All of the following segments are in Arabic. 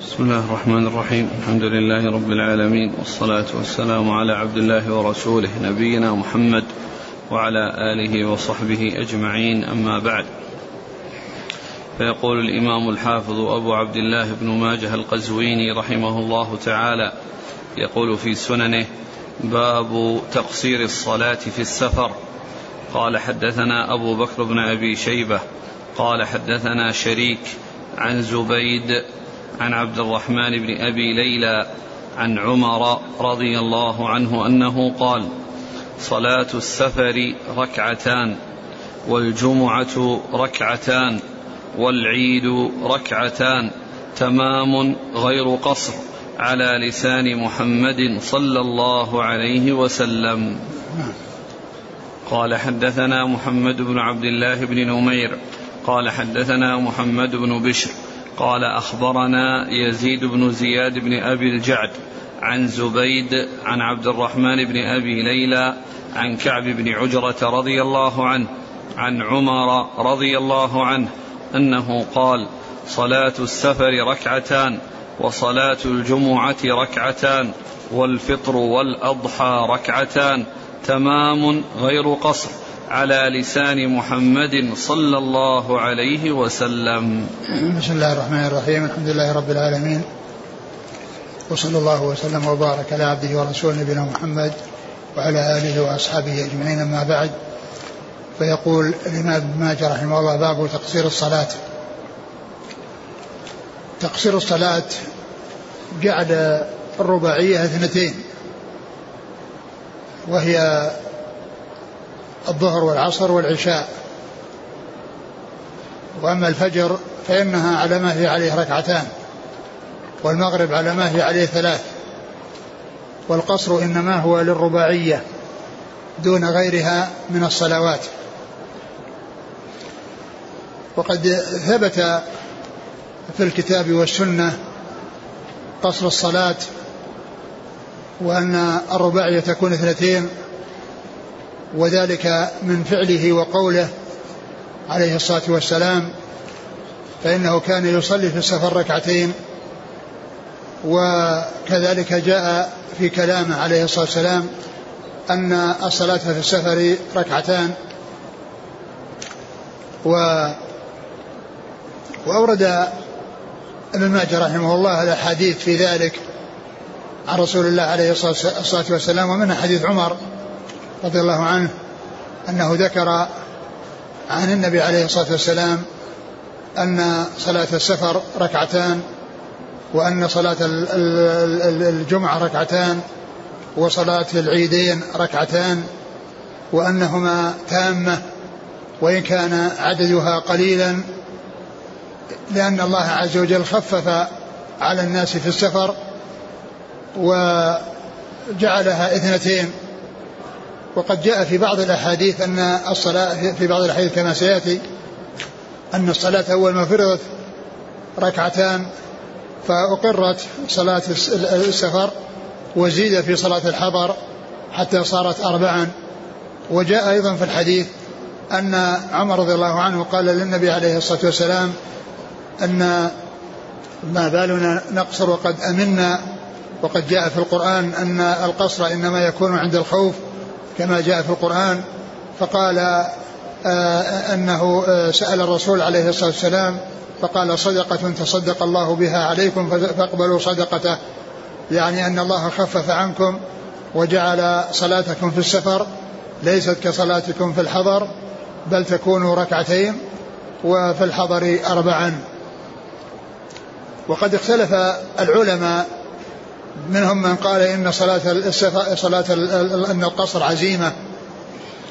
بسم الله الرحمن الرحيم. الحمد لله رب العالمين والصلاة والسلام على عبد الله ورسوله نبينا محمد وعلى آله وصحبه أجمعين أما بعد. فيقول الإمام الحافظ أبو عبد الله بن ماجه القزويني رحمه الله تعالى يقول في سننه باب تقصير الصلاة في السفر. قال حدثنا أبو بكر بن أبي شيبة قال حدثنا شريك عن زبيد عن عبد الرحمن بن أبي ليلى عن عمر رضي الله عنه أنه قال صلاة السفر ركعتان والجمعة ركعتان والعيد ركعتان تمام غير قصر على لسان محمد صلى الله عليه وسلم. قال حدثنا محمد بن عبد الله بن نمير قال حدثنا محمد بن بشر قال أخبرنا يزيد بن زياد بن أبي الجعد عن زبيد عن عبد الرحمن بن أبي ليلى عن كعب بن عجرة رضي الله عنه عن عمر رضي الله عنه أنه قال صلاة السفر ركعتان وصلاة الجمعة ركعتان والفطر والأضحى ركعتان تمام غير قصر على لسان محمد صلى الله عليه وسلم. بسم الله الرحمن الرحيم. الحمد لله رب العالمين. وصلى الله وسلم وبارك على عبده ورسوله نبينا محمد وعلى آله وأصحابه أجمعين أما بعد. فيقول الإمام ابن ماجه رحمه الله باب تقصير الصلاة. تقصير الصلاة جعل الرباعية اثنتين وهي الظهر والعصر والعشاء. وأما الفجر فإنها على ما هي عليه ركعتان والمغرب على ما هي عليه ثلاث والقصر إنما هو للرباعية دون غيرها من الصلوات. وقد ثبت في الكتاب والسنة قصر الصلاة وأن الرباعية تكون اثنتين وذلك من فعله وقوله عليه الصلاة والسلام فإنه كان يصلي في السفر ركعتين وكذلك جاء في كلامه عليه الصلاة والسلام أن الصلاة في السفر ركعتان. و وأورد ابن ماجه رحمه الله الأحاديث في ذلك عن رسول الله عليه الصلاة والسلام ومنها حديث عمر رضي الله عنه أنه ذكر عن النبي عليه الصلاة والسلام أن صلاة السفر ركعتان وأن صلاة الجمعة ركعتان وصلاة العيدين ركعتان وأنهما تامة وإن كان عددها قليلا لأن الله عز وجل خفف على الناس في السفر وجعلها اثنتين وقد جاء في بعض الأحاديث أن الصلاة في بعض الأحاديث كما سيأتي أن الصلاة أول ما فرضت ركعتان فأقرت صلاة السفر وزيد في صلاة الحضر حتى صارت أربعا. وجاء أيضا في الحديث أن عمر رضي الله عنه قال للنبي عليه الصلاة والسلام أن ما بالنا نقصر وقد أمنا وقد جاء في القرآن أن القصر إنما يكون عند الخوف كما جاء في القرآن فقال آه، أنه آه، سأل الرسول عليه الصلاة والسلام فقال صدقة تصدق الله بها عليكم فاقبلوا صدقته. يعني أن الله خفف عنكم وجعل صلاتكم في السفر ليست كصلاتكم في الحضر بل تكون ركعتين وفي الحضر أربعا. وقد اختلف العلماء منهم من قال إن صلاة صلاة أن القصر عزيمة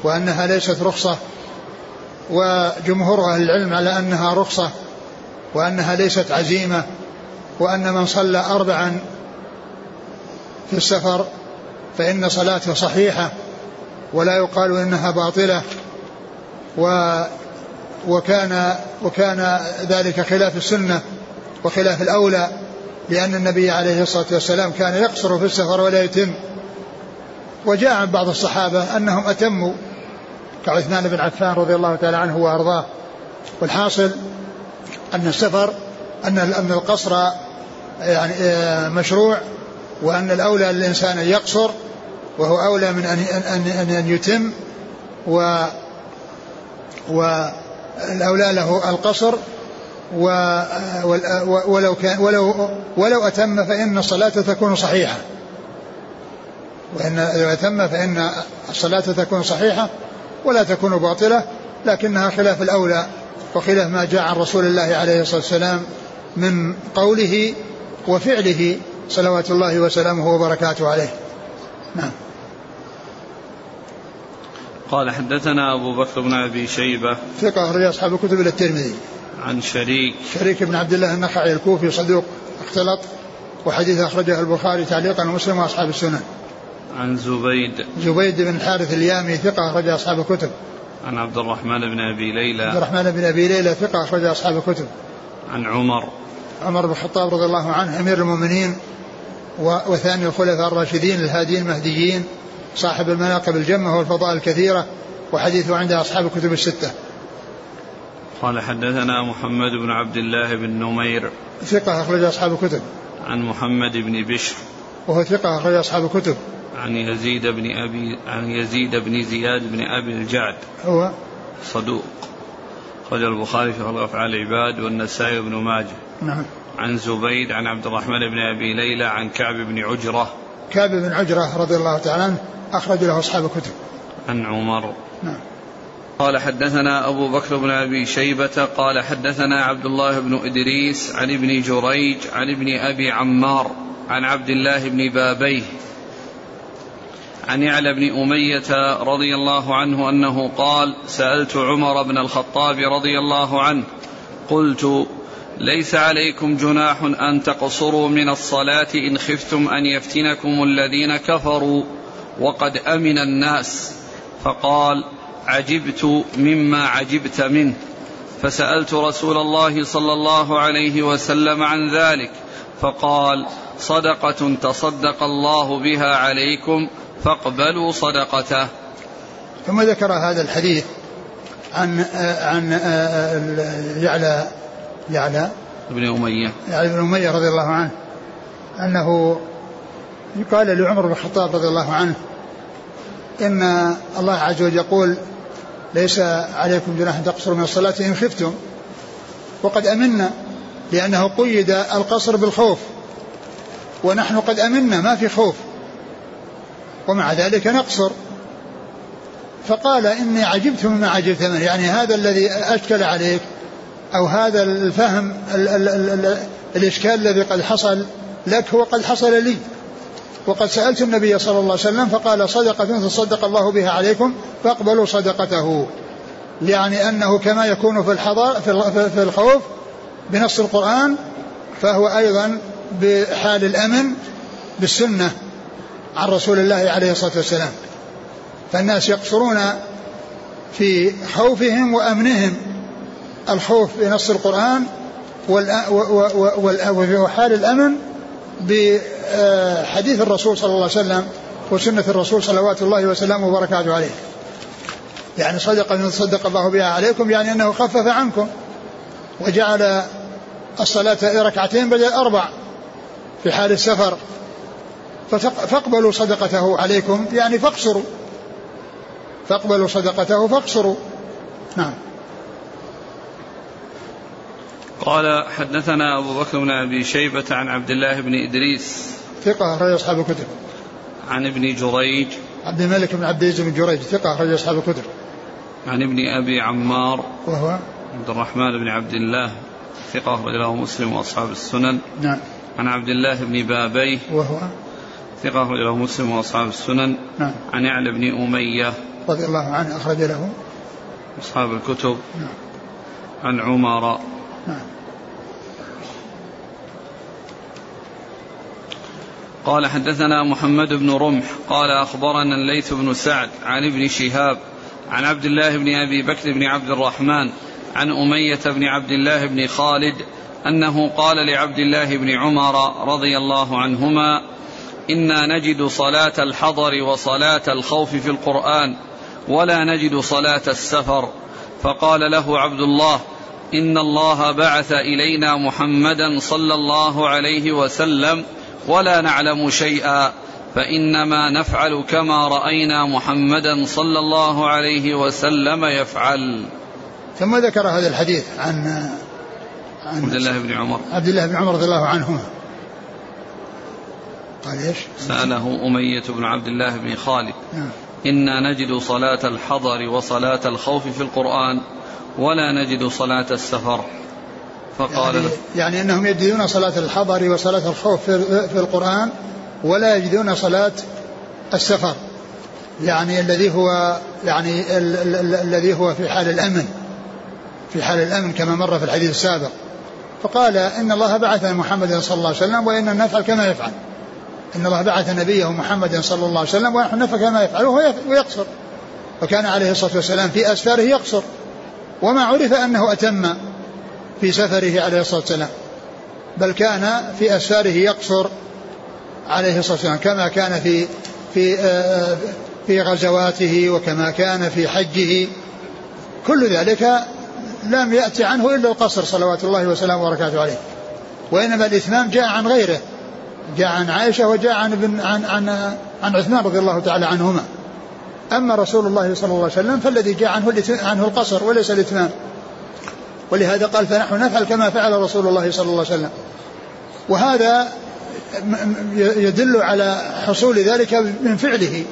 وأنها ليست رخصة وجمهور أهل العلم على أنها رخصة وأنها ليست عزيمة وأن من صلى أربعا في السفر فإن صلاته صحيحة ولا يقال إنها باطلة و وكان وكان ذلك خلاف السنة وخلاف الأولى لأن النبي عليه الصلاة والسلام كان يقصر في السفر ولا يتم. وجاء عن بعض الصحابة أنهم أتموا كعثمان بن عفان رضي الله تعالى عنه وأرضاه. والحاصل أن السفر أن أن القصر يعني آه، مشروع وأن الأولى للإنسان أن يقصر وهو أولى من أن أن أن, أن يتم. و والأولى له القصر ولو كان ولو ولو أتم فإن الصلاة تكون صحيحة. وإن لو أتم فإن الصلاة تكون صحيحة ولا تكون باطلة لكنها خلاف الأولى وخلاف ما جاء عن رسول الله عليه الصلاة والسلام من قوله وفعله صلوات الله وسلامه وبركاته عليه. نعم. قال حدثنا أبو بكر بن أبي شيبة. ثقة أخرج أصحاب الكتب إلى الترمذي. عن شريك. شريك بن عبد الله النخعي الكوفي صدوق اختلط وحديث أخرجه البخاري تعليقا ومسلم وأصحاب السنن. عن زبيد. زبيد بن الحارث اليامي ثقة أخرج أصحاب الكتب. عن عبد الرحمن بن أبي ليلى. عبد الرحمن بن أبي ليلى ثقة أخرج أصحاب الكتب. عن عمر. عمر بن الخطاب رضي الله عنه أمير المؤمنين وثاني الخلفاء الراشدين الهاديين المهديين صاحب المناقب الجمة والفضائل الكثيرة وحديثه عند أصحاب الكتب الستة. قال حدثنا محمد بن عبد الله بن نمير ثقة أخرج أصحاب الكتب. عن محمد بن بشر وهو ثقة أخرج أصحاب الكتب. عن يزيد بن أبي عن يزيد بن زياد بن أبي الجعد. هو صدوق. أخرج البخاري في خلق أفعال العباد والنسائي بن ماجه. نعم. عن زبيد عن عبد الرحمن بن أبي ليلى عن كعب بن عجرة. كعب بن عجرة رضي الله تعالى عنه أخرج له أصحاب الكتب. عن عمر. نعم. قال حدثنا أبو بكر بن أبي شيبة قال حدثنا عبد الله بن إدريس عن ابن جريج عن ابن أبي عمار عن عبد الله بن بابيه عن يعلى بن أمية رضي الله عنه أنه قال سألت عمر بن الخطاب رضي الله عنه قلت ليس عليكم جناح أن تقصروا من الصلاة إن خفتم أن يفتنكم الذين كفروا وقد أمن الناس. فقال عجبت مما عجبت منه. فسألت رسول الله صلى الله عليه وسلم عن ذلك فقال صدقة تصدق الله بها عليكم فاقبلوا صدقته. ثم ذكر هذا الحديث عن عن يعلى يعلى ابن أمية. يعلى بن أمية رضي الله عنه أنه قال لعمر بن الخطاب رضي الله عنه إن الله عز وجل يقول ليس عليكم جناح تقصروا من الصلاة إن خفتم. وقد أمنا لأنه قيد القصر بالخوف. ونحن قد أمنا ما في خوف. ومع ذلك نقصر. فقال إني عجبت مما عجبت منه. يعني هذا الذي أشكل عليك أو هذا الفهم ال ال ال الإشكال الذي قد حصل لك هو قد حصل لي. وقد سألت النبي صلى الله عليه وسلم فقال صدقة تصدق الله بها عليكم فاقبلوا صدقته. يعني أنه كما يكون في الحضر في الخوف بنص القرآن فهو أيضا بحال الأمن بالسنة عن رسول الله عليه الصلاة والسلام. فالناس يقصرون في خوفهم وأمنهم. الخوف بنص القرآن وفي حال الأمن بحديث الرسول صلى الله عليه وسلم وسنة الرسول صلوات الله وسلامه وبركاته عليه. يعني صدقة صدق الله بها عليكم يعني أنه خفف عنكم وجعل الصلاة ركعتين بدل أربع في حال السفر. فاقبلوا صدقته عليكم يعني فاقصروا. فاقبلوا صدقته فاقصروا. نعم. قال حدثنا أبو بكر بن أبي شيبة عن عبد الله بن إدريس ثقة أخرج أصحاب الكتب. عن ابن جريج. عبد الملك بن عبد العزيز بن جريج ثقة أخرج أصحاب الكتب. عن ابن أبي عمار. وهو؟ عبد الرحمن بن عبد الله ثقة أخرج له مسلم وأصحاب السنن. نعم. عن عبد الله بن بابيه وهو؟ ثقة أخرج له مسلم وأصحاب السنن. نعم. عن يعلى بن أمية. رضي الله عنه أخرج له. أصحاب الكتب. نعم. عن عمر. نعم. قال حدثنا محمد بن رمح قال أخبرنا الليث بن سعد عن ابن شهاب عن عبد الله بن أبي بكر بن عبد الرحمن عن أمية بن عبد الله بن خالد أنه قال لعبد الله بن عمر رضي الله عنهما إنا نجد صلاة الحضر وصلاة الخوف في القرآن ولا نجد صلاة السفر فقال له عبد الله إن الله بعث إلينا محمدا صلى الله عليه وسلم ولا نعلم شيئا فإنما نفعل كما رأينا محمدا صلى الله عليه وسلم يفعل. ثم ذكر هذا الحديث عن عن عبد الله بن عمر. عبد الله بن عمر رضي الله عنهما. قال إيش؟ سأله أمية بن عبد الله بن خالد. نعم. إنا نجد صلاة الحضر وصلاة الخوف في القرآن ولا نجد صلاة السفر. فقال يعني, يعني أنهم يجدون صلاة الحضر وصلاة الخوف في القرآن ولا يجدون صلاة السفر. يعني الذي هو يعني الذي هو في حال الأمن. في حال الأمن كما مر في الحديث السابق. فقال إن الله بعث محمد صلى الله عليه وسلم وإن نفعل كما يفعل. إن الله بعث نبيه محمد صلى الله عليه وسلم ونحن نفعل كما يفعل وهو يقصر وكان عليه الصلاة والسلام في أسفاره يقصر. وما عرف أنه أتم في سفره عليه الصلاة والسلام بل كان في أسفاره يقصر عليه الصلاة والسلام كما كان في في آه، في غزواته وكما كان في حجه. كل ذلك لم يأتي عنه إلا القصر صلوات الله وسلامه وبركاته عليه. وإنما الإتمام جاء عن غيره جاء عن عائشة وجاء عن ابن عن عن عن عثمان رضي الله تعالى عنهما. أما رسول الله صلى الله عليه وسلم فالذي جاء عنه عنه القصر وليس الإتمام. ولهذا قال فنحن نفعل كما فعل رسول الله صلى الله عليه وسلم. وهذا يدل على حصول ذلك من فعله.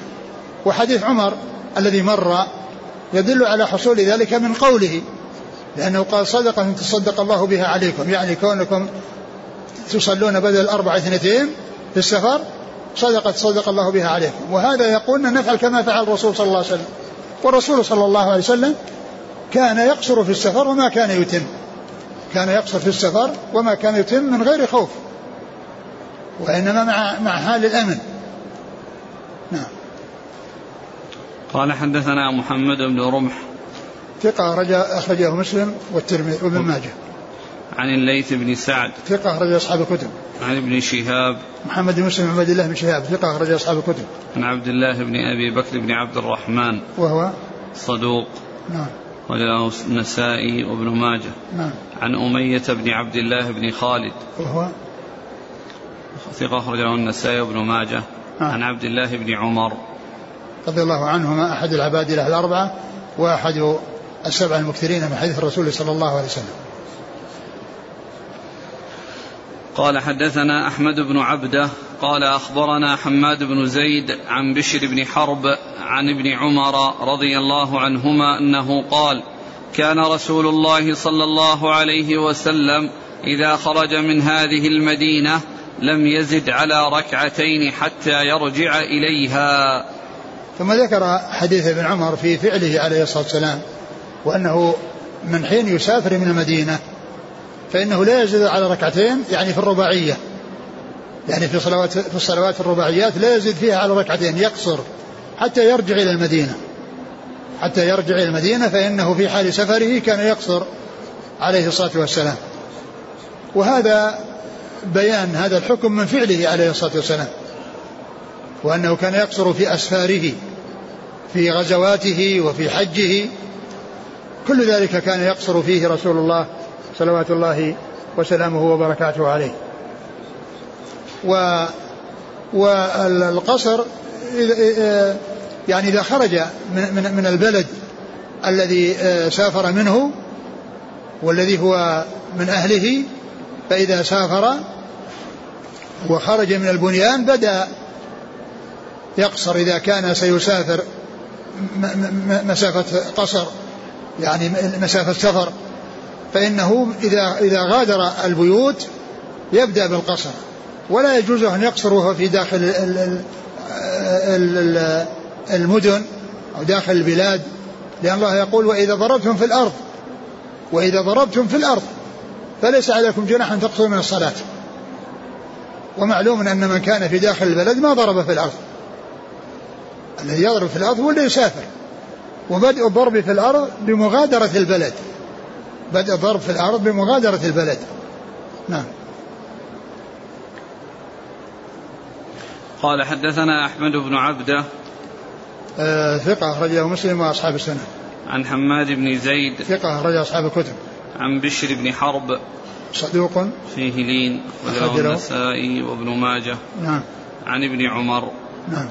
وحديث عمر الذي مر يدل على حصول ذلك من قوله لأنه قال صدقة تصدق الله بها عليكم يعني كونكم تصلون بدل الأربع اثنتين في السفر صدقة صدق الله بها عليكم. وهذا يقول نفعل كما فعل الرسول صلى الله عليه وسلم. والرسول صلى الله عليه وسلم كان يقصر في السفر وما كان يتم. كان يقصر في السفر وما كان يتم من غير خوف. وإنما مع مع حال الأمن. نعم. قال حدثنا محمد بن رمح. ثقة أخرجه مسلم والترمذي وابن ماجه. عن الليث بن سعد. ثقة أخرج أصحاب الكتب. عن ابن شهاب. محمد بن مسلم عبد الله بن شهاب. ثقة أخرج أصحاب الكتب. عن عبد الله بن أبي بكر بن عبد الرحمن. وهو؟ صدوق. نعم. وله النسائي وابن ماجه. نعم. عن أمية بن عبد الله بن خالد. وهو؟ ثقة أخرج له النسائي وابن ماجه. نعم. عن عبد الله بن عمر. رضي الله عنهما أحد العباد الأربعة وأحد السبع المكثرين من حديث الرسول صلى الله عليه وسلم. قال حدثنا أحمد بن عبده قال أخبرنا حماد بن زيد عن بشر بن حرب عن ابن عمر رضي الله عنهما أنه قال كان رسول الله صلى الله عليه وسلم إذا خرج من هذه المدينة لم يزد على ركعتين حتى يرجع إليها. ثم ذكر حديث ابن عمر في فعله عليه الصلاة والسلام وأنه من حين يسافر من المدينة فإنه لا يزيد على ركعتين يعني في الرباعية. يعني في صلوات في الصلوات الرباعيات لا يزيد فيها على ركعتين يقصر حتى يرجع إلى المدينة. حتى يرجع إلى المدينة فإنه في حال سفره كان يقصر عليه الصلاة والسلام. وهذا بيان هذا الحكم من فعله عليه الصلاة والسلام. وأنه كان يقصر في أسفاره في غزواته وفي حجه. كل ذلك كان يقصر فيه رسول الله صلوات الله وسلامه وبركاته عليه. و والقصر يعني إذا خرج من, من, من البلد الذي سافر منه والذي هو من أهله فإذا سافر وخرج من البنيان بدأ يقصر. إذا كان سيسافر مسافة قصر يعني مسافة سفر فإنه إذا إذا غادر البيوت يبدأ بالقصر ولا يجوز أن يقصر وهو في داخل المدن أو داخل البلاد لأن الله يقول وإذا ضربتم في الأرض وإذا ضربتم في الأرض فليس عليكم جناح أن تقصروا من الصلاة. ومعلوم أن من كان في داخل البلد ما ضرب في الأرض. الذي يضرب في الأرض هو اللي يسافر. وبدء الضرب في الأرض بمغادرة البلد. بدء الضرب في الأرض بمغادرة البلد. نعم. قال حدثنا أحمد بن عبدة. آه ثقة أخرجه مسلم وأصحاب السنة. عن حماد بن زيد. ثقة أخرج أصحاب الكتب. عن بشر بن حرب. صدوق. فيه لين. أخرجه. النسائي وابن ماجه. نعم. عن ابن عمر. نعم.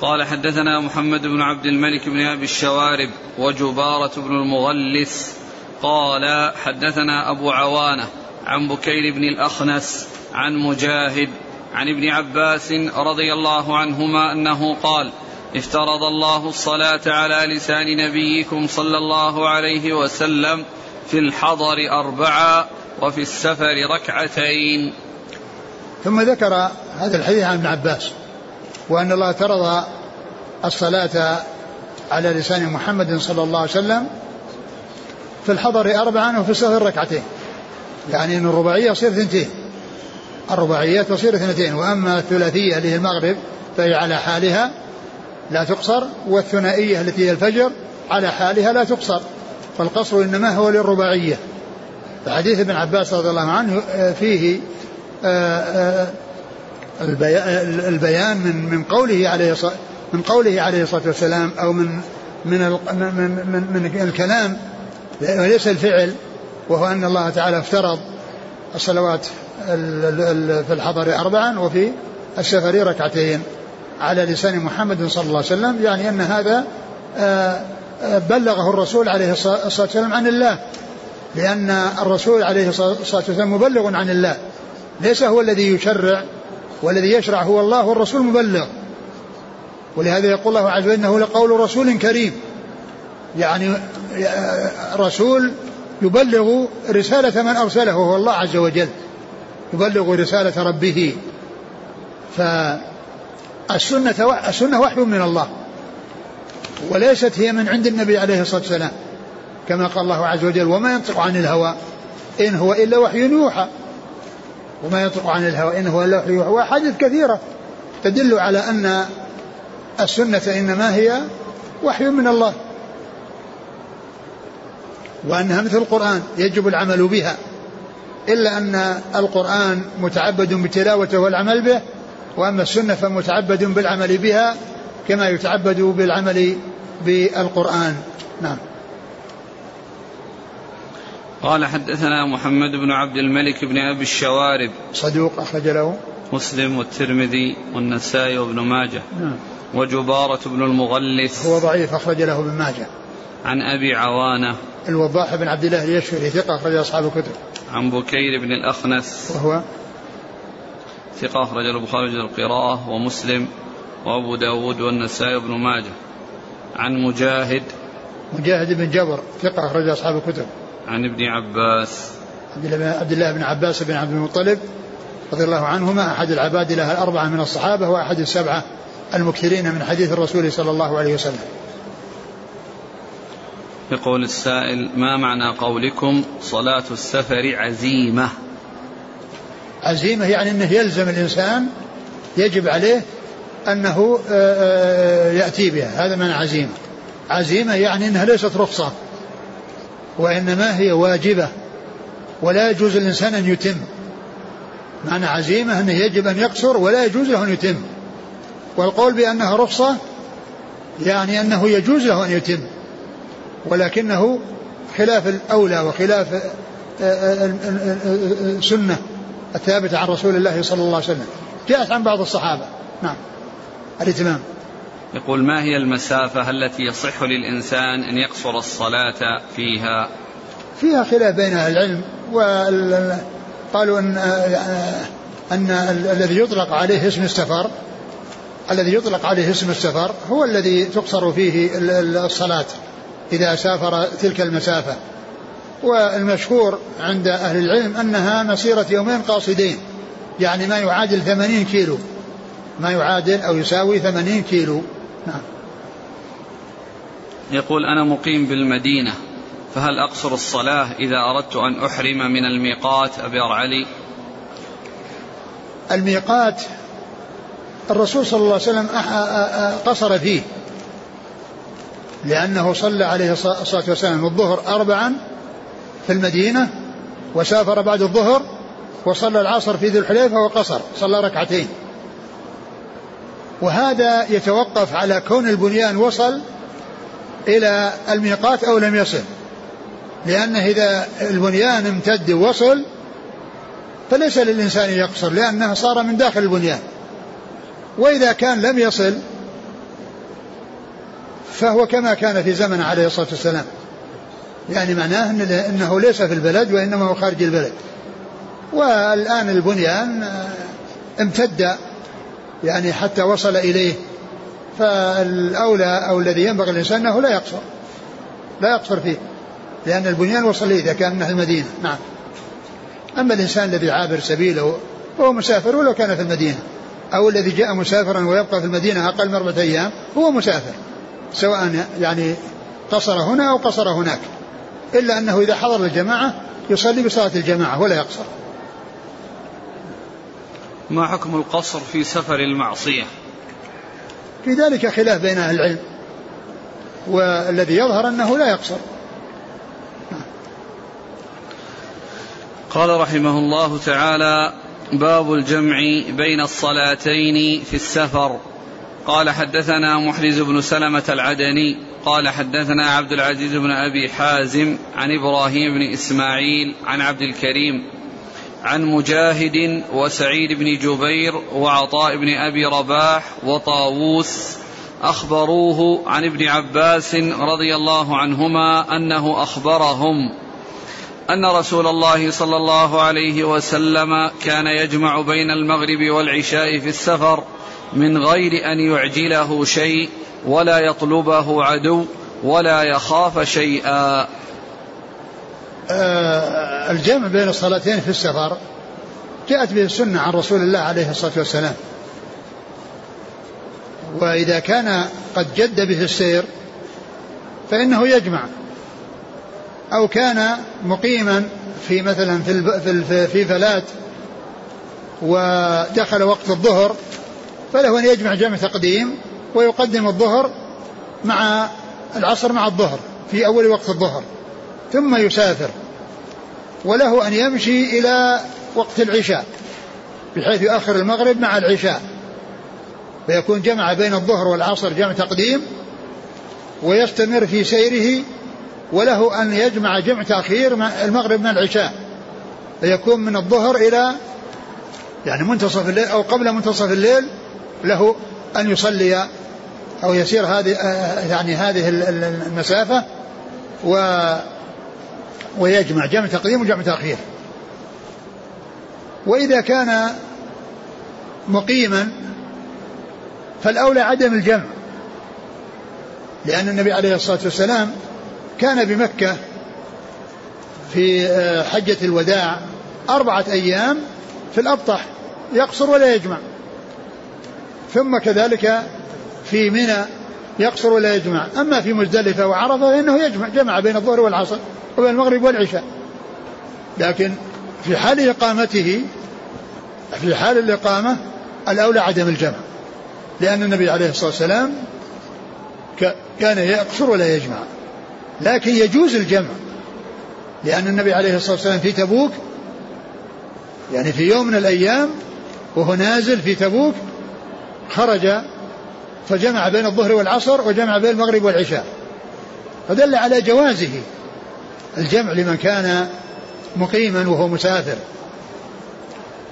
قال حدثنا محمد بن عبد الملك بن أبي الشوارب وجبارة بن المغلس قال حدثنا أبو عوانة عن بكير بن الأخنس عن مجاهد عن ابن عباس رضي الله عنهما أنه قال افترض الله الصلاة على لسان نبيكم صلى الله عليه وسلم في الحضر أربعة وفي السفر ركعتين. ثم ذكر هذا الحديث عن ابن عباس. وأن الله افترض الصلاة على لسان محمد صلى الله عليه وسلم في الحضر أربعا وفي السفر ركعتين. يعني أن الرباعية تصير ثنتين الرباعية تصير اثنتين. وأما الثلاثية اللي هي المغرب فهي على حالها لا تقصر والثنائية التي هي الفجر على حالها لا تقصر. فالقصر إنما هو للرباعية. فحديث ابن عباس رضي الله عنه آه، فيه آه، آه، البيان من من قوله عليه من قوله عليه الصلاة والسلام أو من من من من, من الكلام وليس الفعل وهو أن الله تعالى افترض الصلوات في الحضر اربعا وفي السفر ركعتين على لسان محمد صلى الله عليه وسلم يعني أن هذا آه، آه، بلغه الرسول عليه الصلاة والسلام عن الله لأن الرسول عليه الصلاة والسلام مبلغ عن الله ليس هو الذي يشرع والذي يشرع هو الله والرسول مبلغ. ولهذا يقول الله عز وجل إنه لقول رسول كريم. يعني آه، رسول يبلغ رسالة من أرسله وهو الله عز وجل. يبلغ رسالة ربه. فالسنة السنة وحي من الله. وليست هي من عند النبي عليه الصلاة والسلام. كما قال الله عز وجل وما ينطق عن الهوى إن هو إلا وحي يوحى. وما ينطق عن الهوى إن هو إلا يوحى وأحاديث كثيرة تدل على أن السنة إنما هي وحي من الله وأنها مثل القرآن يجب العمل بها. إلا أن القرآن متعبد بتلاوته والعمل به وأما السنة فمتعبد بالعمل بها كما يتعبد بالعمل بالقرآن. نعم. قال حدثنا محمد بن عبد الملك بن أبي الشوارب. صدوق أخرج له. مسلم والترمذي والنسائي وابن ماجه. نعم. وجبارة بن المغلس. هو ضعيف أخرج له ابن ماجه. عن أبي عوانة. الوضاح بن عبد الله اليشفري ثقة أخرج أصحاب الكتب. عن بكير بن الأخنس. وهو؟ ثقة أخرج البخاري القراءة ومسلم وأبو داود والنسائي وابن ماجه. عن مجاهد. مجاهد بن جبر ثقة أخرج أصحاب الكتب. عن ابن عباس. عبد الله بن عباس بن عبد المطلب رضي الله عنهما أحد العباد له الأربعة من الصحابة وأحد السبعة المكثرين من حديث الرسول صلى الله عليه وسلم. يقول السائل ما معنى قولكم صلاة السفر عزيمة؟ عزيمة يعني أنه يلزم الإنسان يجب عليه أنه آه، آه، يأتي بها. هذا معنى عزيمة. عزيمة يعني أنها ليست رخصة. وإنما هي واجبة. ولا يجوز للإنسان أن يتم. معنى عزيمة أنه يجب أن يقصر ولا يجوز له أن يتم. والقول بأنها رخصة يعني أنه يجوز له أن يتم. ولكنه خلاف الأولى وخلاف السنة آه، الثابتة عن رسول الله صلى الله عليه وسلم. جاءت عن بعض الصحابة. نعم. الإتمام. يقول ما هي المسافة التي يصح للإنسان أن يقصر الصلاة فيها؟ فيها خلاف بين أهل العلم وقالوا أن أن الذي يطلق عليه اسم السفر الذي يطلق عليه اسم السفر هو الذي تقصر فيه الصلاة إذا سافر تلك المسافة. والمشهور عند أهل العلم أنها مسيرة يومين قاصدين يعني ما يعادل ثمانين كيلو ما يعادل أو يساوي ثمانين كيلو. نعم. يقول أنا مقيم بالمدينة فهل أقصر الصلاة إذا أردت أن أحرم من الميقات أبي علي الميقات الرسول صلى الله عليه وسلم قصر فيه لأنه صلى عليه الصلاة والسلام الظهر أربعا في المدينة وسافر بعد الظهر وصلى العصر في ذي الحليفة وقصر صلى ركعتين. وهذا يتوقف على كون البنيان وصل إلى الميقات أو لم يصل. لأنه إذا البنيان امتد ووصل فليس للإنسان يقصر لأنه صار من داخل البنيان. وإذا كان لم يصل فهو كما كان في زمن عليه الصلاة والسلام. يعني معناه أنه ليس في البلد وإنما هو خارج البلد. والآن البنيان آه، امتد يعني حتى وصل إليه. فالأولى أو الذي ينبغي الإنسان أنه لا يقصر. لا يقصر فيه. لأن البنيان وصل إذا كان من المدينة. نعم. أما الإنسان الذي عابر سبيله هو مسافر ولو كان في المدينة. أو الذي جاء مسافرا ويبقى في المدينة أقل من أربعة أيام هو مسافر. سواء يعني قصر هنا أو قصر هناك. إلا أنه إذا حضر الجماعة يصلي بصلاة الجماعة ولا يقصر. ما حكم القصر في سفر المعصية؟ في ذلك خلاف بين أهل العلم والذي يظهر أنه لا يقصر. قال رحمه الله تعالى باب الجمع بين الصلاتين في السفر. قال حدثنا محرز بن سلمة العدني قال حدثنا عبد العزيز بن أبي حازم عن إبراهيم بن إسماعيل عن عبد الكريم عن مجاهد وسعيد بن جبير وعطاء بن أبي رباح وطاووس أخبروه عن ابن عباس رضي الله عنهما أنه أخبرهم أن رسول الله صلى الله عليه وسلم كان يجمع بين المغرب والعشاء في السفر من غير أن يعجله شيء ولا يطلبه عدو ولا يخاف شيئا. الجمع بين الصلاتين في السفر جاءت به السنة عن رسول الله عليه الصلاة والسلام. وإذا كان قد جد به السير فإنه يجمع. أو كان مقيما في مثلا في في في فلات ودخل وقت الظهر فله أن يجمع جمع تقديم ويقدم الظهر مع العصر مع الظهر في أول وقت الظهر. ثم يسافر. وله أن يمشي إلى وقت العشاء بحيث يؤخر المغرب مع العشاء. فيكون جمع بين الظهر والعصر جمع تقديم ويستمر في سيره وله أن يجمع جمع تأخير المغرب مع العشاء. فيكون من الظهر إلى يعني منتصف الليل أو قبل منتصف الليل له أن يصلي أو يسير هذه يعني هذه المسافة و ويجمع جمع تقديم وجمع تأخير. وإذا كان مقيما فالأولى عدم الجمع لأن النبي عليه الصلاة والسلام كان بمكة في آه، حجة الوداع أربعة أيام في الأبطح يقصر ولا يجمع. ثم كذلك في منى يقصر ولا يجمع. أما في مزدلفة وعرفة فإنه يجمع جمع بين الظهر والعصر وبين المغرب والعشاء. لكن في حال إقامته في حال الإقامة الأولى عدم الجمع. لأن النبي عليه الصلاة والسلام كان يقصر ولا يجمع. لكن يجوز الجمع. لأن النبي عليه الصلاة والسلام في تبوك يعني في يوم من الأيام وهو نازل في تبوك خرج فجمع بين الظهر والعصر وجمع بين المغرب والعشاء. فدل على جوازه الجمع لمن كان مقيما وهو مسافر.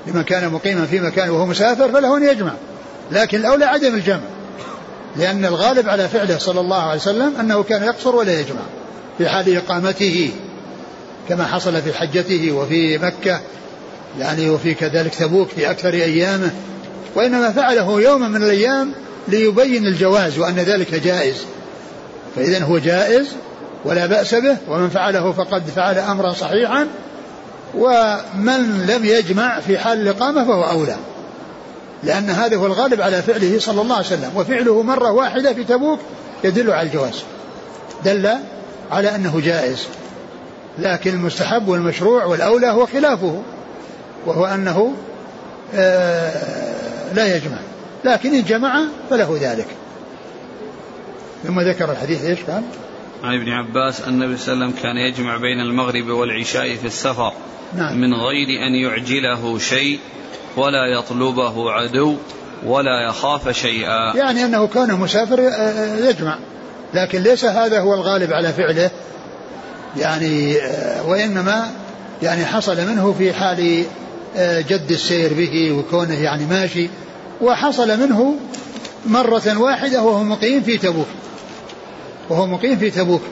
لمن كان مقيما في مكان وهو مسافر فله أن يجمع. لكن الأولى عدم الجمع. لأن الغالب على فعله صلى الله عليه وسلم أنه كان يقصر ولا يجمع في حال إقامته كما حصل في حجته وفي مكة يعني وفي كذلك تبوك في أكثر أيامه. وإنما فعله يوما من الأيام ليبين الجواز وأن ذلك جائز. فإذا هو جائز ولا بأس به ومن فعله فقد فعل أمرا صحيحا ومن لم يجمع في حال الإقامة فهو أولى. لأن هذا هو الغالب على فعله صلى الله عليه وسلم وفعله مرة واحدة في تبوك يدل على الجواز. دل على أنه جائز. لكن المستحب والمشروع والأولى هو خلافه وهو أنه آه، لا يجمع. لكن إن جمع فله ذلك. ثم ذكر الحديث إيش كان؟ عن ابن عباس أن النبي صلى الله عليه وسلم كان يجمع بين المغرب والعشاء في السفر نعم. من غير أن يعجله شيء ولا يطلبه عدو ولا يخاف شيئا. يعني أنه كان مسافر آه، آه، يجمع. لكن ليس هذا هو الغالب على فعله. يعني آه، وإنما يعني حصل منه في حال جد السير به وكونه يعني ماشي. وحصل منه مرة واحدة وهو مقيم في تبوك. وهو مقيم في تبوك.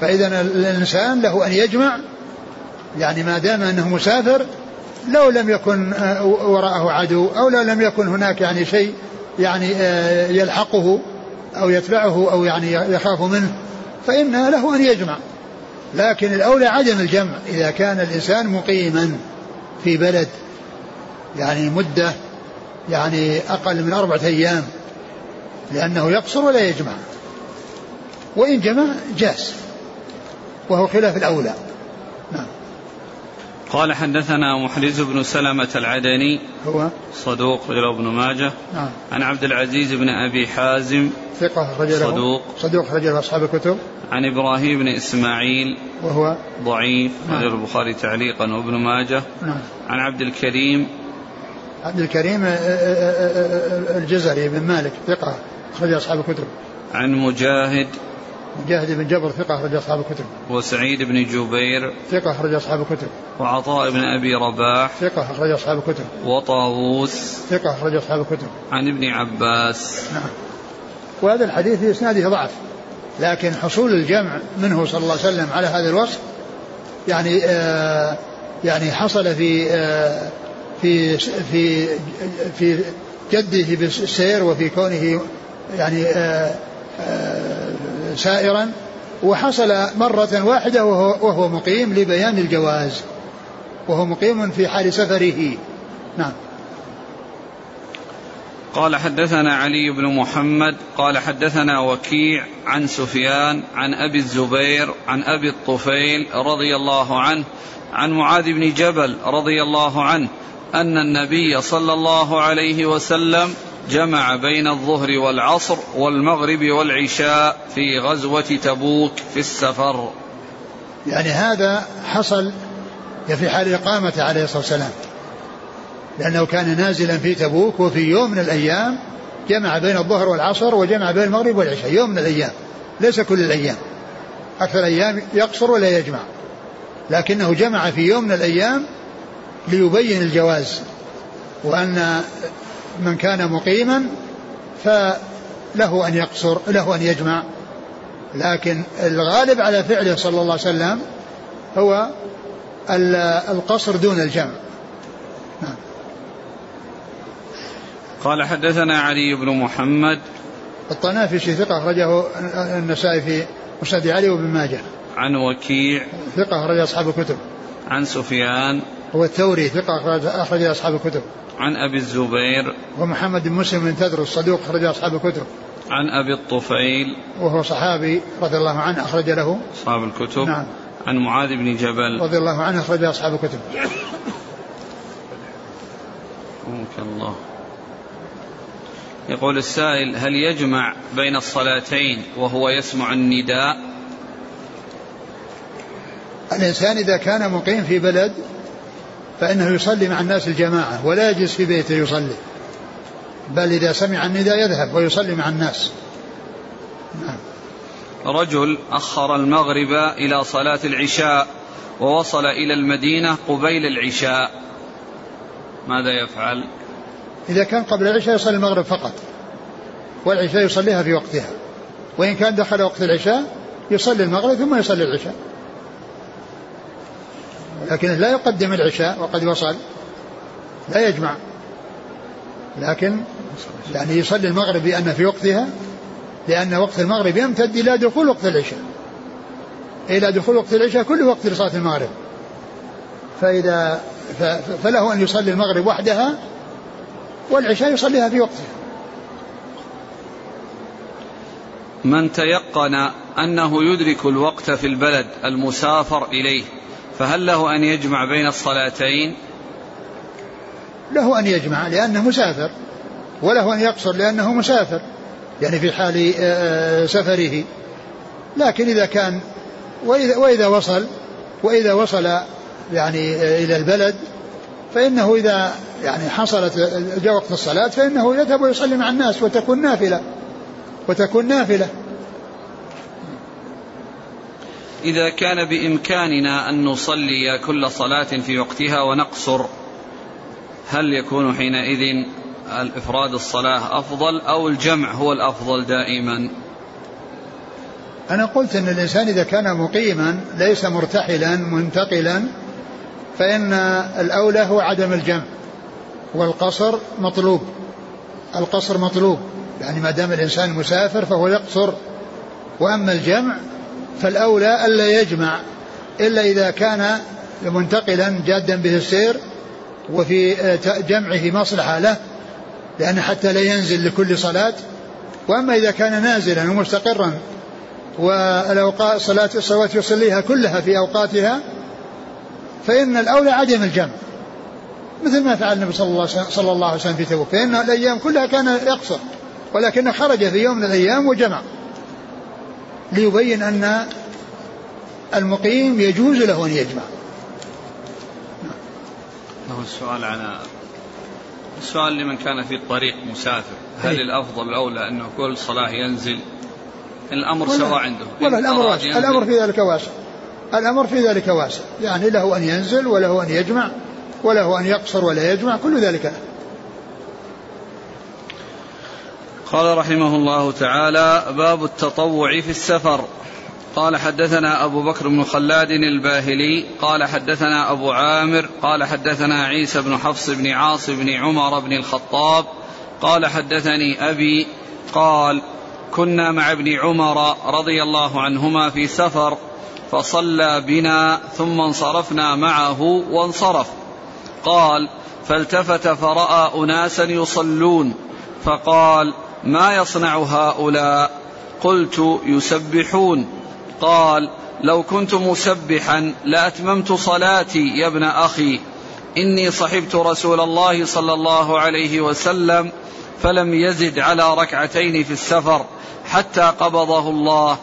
فإذا الإنسان له أن يجمع يعني ما دام أنه مسافر لو لم يكن آه، وراءه عدو أو لو لم يكن هناك يعني شيء يعني آه، يلحقه أو يتبعه أو يعني يخاف منه فإن له أن يجمع. لكن الأولى عدم الجمع. إذا كان الإنسان مقيما في بلد يعني مدة يعني أقل من أربعة أيام لأنه يقصر ولا يجمع. وإن جمع جاز وهو خلاف الأولى. نعم. قال حدثنا محرز بن سلمة العدني هو؟ صدوق رجل ابن ماجه. نعم. عن عبد العزيز بن أبي حازم ثقة رجله صدوق. صدوق رجل أصحاب الكتب. عن إبراهيم بن إسماعيل وهو؟ ضعيف نعم. رجل البخاري تعليقا وابن ماجه. نعم. عن عبد الكريم عبد الكريم آه، آه، آه، الجزري بن مالك ثقة أخرج أصحاب الكتب. عن مجاهد. مجاهد بن جبر ثقة أخرج أصحاب الكتب. وسعيد بن جبير. ثقة أخرج أصحاب الكتب. وعطاء بن أبي رباح. ثقة أخرج أصحاب الكتب. وطاووس. ثقة أخرج أصحاب الكتب. عن ابن عباس. نعم. وهذا الحديث في إسناده ضعف لكن حصول الجمع منه صلى الله عليه وسلم على هذا الوصف يعني آه يعني حصل في آه في في في جده بالسير وفي كونه يعني آه آه سائرا وحصل مرة واحدة وهو, وهو مقيم لبيان الجواز وهو مقيم في حال سفره. نعم. قال حدثنا علي بن محمد قال حدثنا وكيع عن سفيان عن أبي الزبير عن أبي الطفيل رضي الله عنه عن معاذ بن جبل رضي الله عنه أن النبي صلى الله عليه وسلم جمع بين الظهر والعصر والمغرب والعشاء في غزوة تبوك في السفر. يعني هذا حصل في حال إقامته عليه الصلاة والسلام. لأنه كان نازلا في تبوك وفي يوم من الأيام جمع بين الظهر والعصر وجمع بين المغرب والعشاء. يوم من الأيام ليس كل الأيام. أكثر الأيام يقصر ولا يجمع. لكنه جمع في يوم من الأيام ليبين الجواز وأن من كان مقيما فله أن يقصر له أن يجمع. لكن الغالب على فعله صلى الله عليه وسلم هو القصر دون الجمع. قال حدثنا علي بن محمد. الطنافسي ثقة أخرجه النسائي في مسند علي وابن ماجه. عن وكيع. ثقة أخرج أصحاب الكتب. عن سفيان. هو الثوري ثقة أخرج, أصحاب الكتب. عن أبي الزبير. ومحمد بن مسلم بن تدرس صدوق أخرج أصحاب الكتب. عن أبي الطفيل. وهو صحابي رضي الله عنه أخرج له. أصحاب الكتب. نعم. عن معاذ بن جبل. رضي الله عنه أخرج أصحاب الكتب. رحمك الله. يقول السائل هل يجمع بين الصلاتين وهو يسمع النداء؟ الإنسان إذا كان مقيم في بلد فإنه يصلي مع الناس الجماعة ولا يجلس في بيته يصلي. بل إذا سمع النداء يذهب ويصلي مع الناس. نعم. رجل أخر المغرب إلى صلاة العشاء ووصل إلى المدينة قبيل العشاء. ماذا يفعل؟ إذا كان قبل العشاء يصلي المغرب فقط والعشاء يصليها في وقتها. وإن كان دخل وقت العشاء يصلي المغرب ثم يصلي العشاء. لكن لا يقدم العشاء وقد وصل. لا يجمع. لكن يعني يصلي المغرب لأن في وقتها لأن وقت المغرب يمتد إلى دخول وقت العشاء. إلى دخول وقت العشاء كل وقت لصلاة المغرب. فإذا فله أن يصلي المغرب وحدها والعشاء يصليها في وقتها. من تيقن أنه يدرك الوقت في البلد المسافر إليه فهل له أن يجمع بين الصلاتين؟ له أن يجمع لأنه مسافر. وله أن يقصر لأنه مسافر يعني في حال آه، آه، سفره. لكن إذا كان وإذا, وإذا وصل وإذا وصل يعني آه، إلى البلد فإنه إذا يعني حصلت جاء وقت الصلاة فإنه يذهب ويصلي مع الناس وتكون نافلة وتكون نافلة. إذا كان بإمكاننا أن نصلي كل صلاة في وقتها ونقصر هل يكون حينئذ الإفراد الصلاة أفضل أو الجمع هو الأفضل دائما؟ أنا قلت أن الإنسان إذا كان مقيما ليس مرتحلا منتقلا فإن الأولى هو عدم الجمع والقصر مطلوب. القصر مطلوب يعني ما دام الإنسان مسافر فهو يقصر. وأما الجمع فالأولى ألا يجمع إلا إذا كان منتقلا جادا به السير وفي جمعه مصلحة له لأن حتى لا ينزل لكل صلاة. وأما إذا كان نازلا ومستقرا والأوقات صلاة الصلوات يصليها كلها في أوقاتها فإن الأولى عدم الجمع. مثل ما فعل النبي صلى الله, صلى الله عليه وسلم في تبوك فإن الأيام كلها كان يقصر ولكنه خرج في يوم من الأيام وجمع. ليبين أن المقيم يجوز له أن يجمع. له السؤال عن السؤال لمن كان في الطريق مسافر. هل أي. الأفضل الأولى أنه كل صلاة ينزل. الأمر سواء عنده. ولا الأمر واسع. الأمر في ذلك واسع. الأمر في ذلك واسع. يعني له أن ينزل وله أن يجمع وله أن يقصر ولا يجمع كل ذلك له قال رحمه الله تعالى باب التطوع في السفر. قال حدثنا أبو بكر بن خلاد الباهلي قال حدثنا أبو عامر قال حدثنا عيسى بن حفص بن عاص بن عمر بن الخطاب قال حدثني أبي قال كنا مع ابن عمر رضي الله عنهما في سفر فصلى بنا ثم انصرفنا معه وانصرف. قال فالتفت فرأى أناسا يصلون فقال ما يصنع هؤلاء؟ قلت يسبحون. قال لو كنت مسبحا لأتممت صلاتي يا ابن أخي. إني صحبت رسول الله صلى الله عليه وسلم فلم يزد على ركعتين في السفر حتى قبضه الله.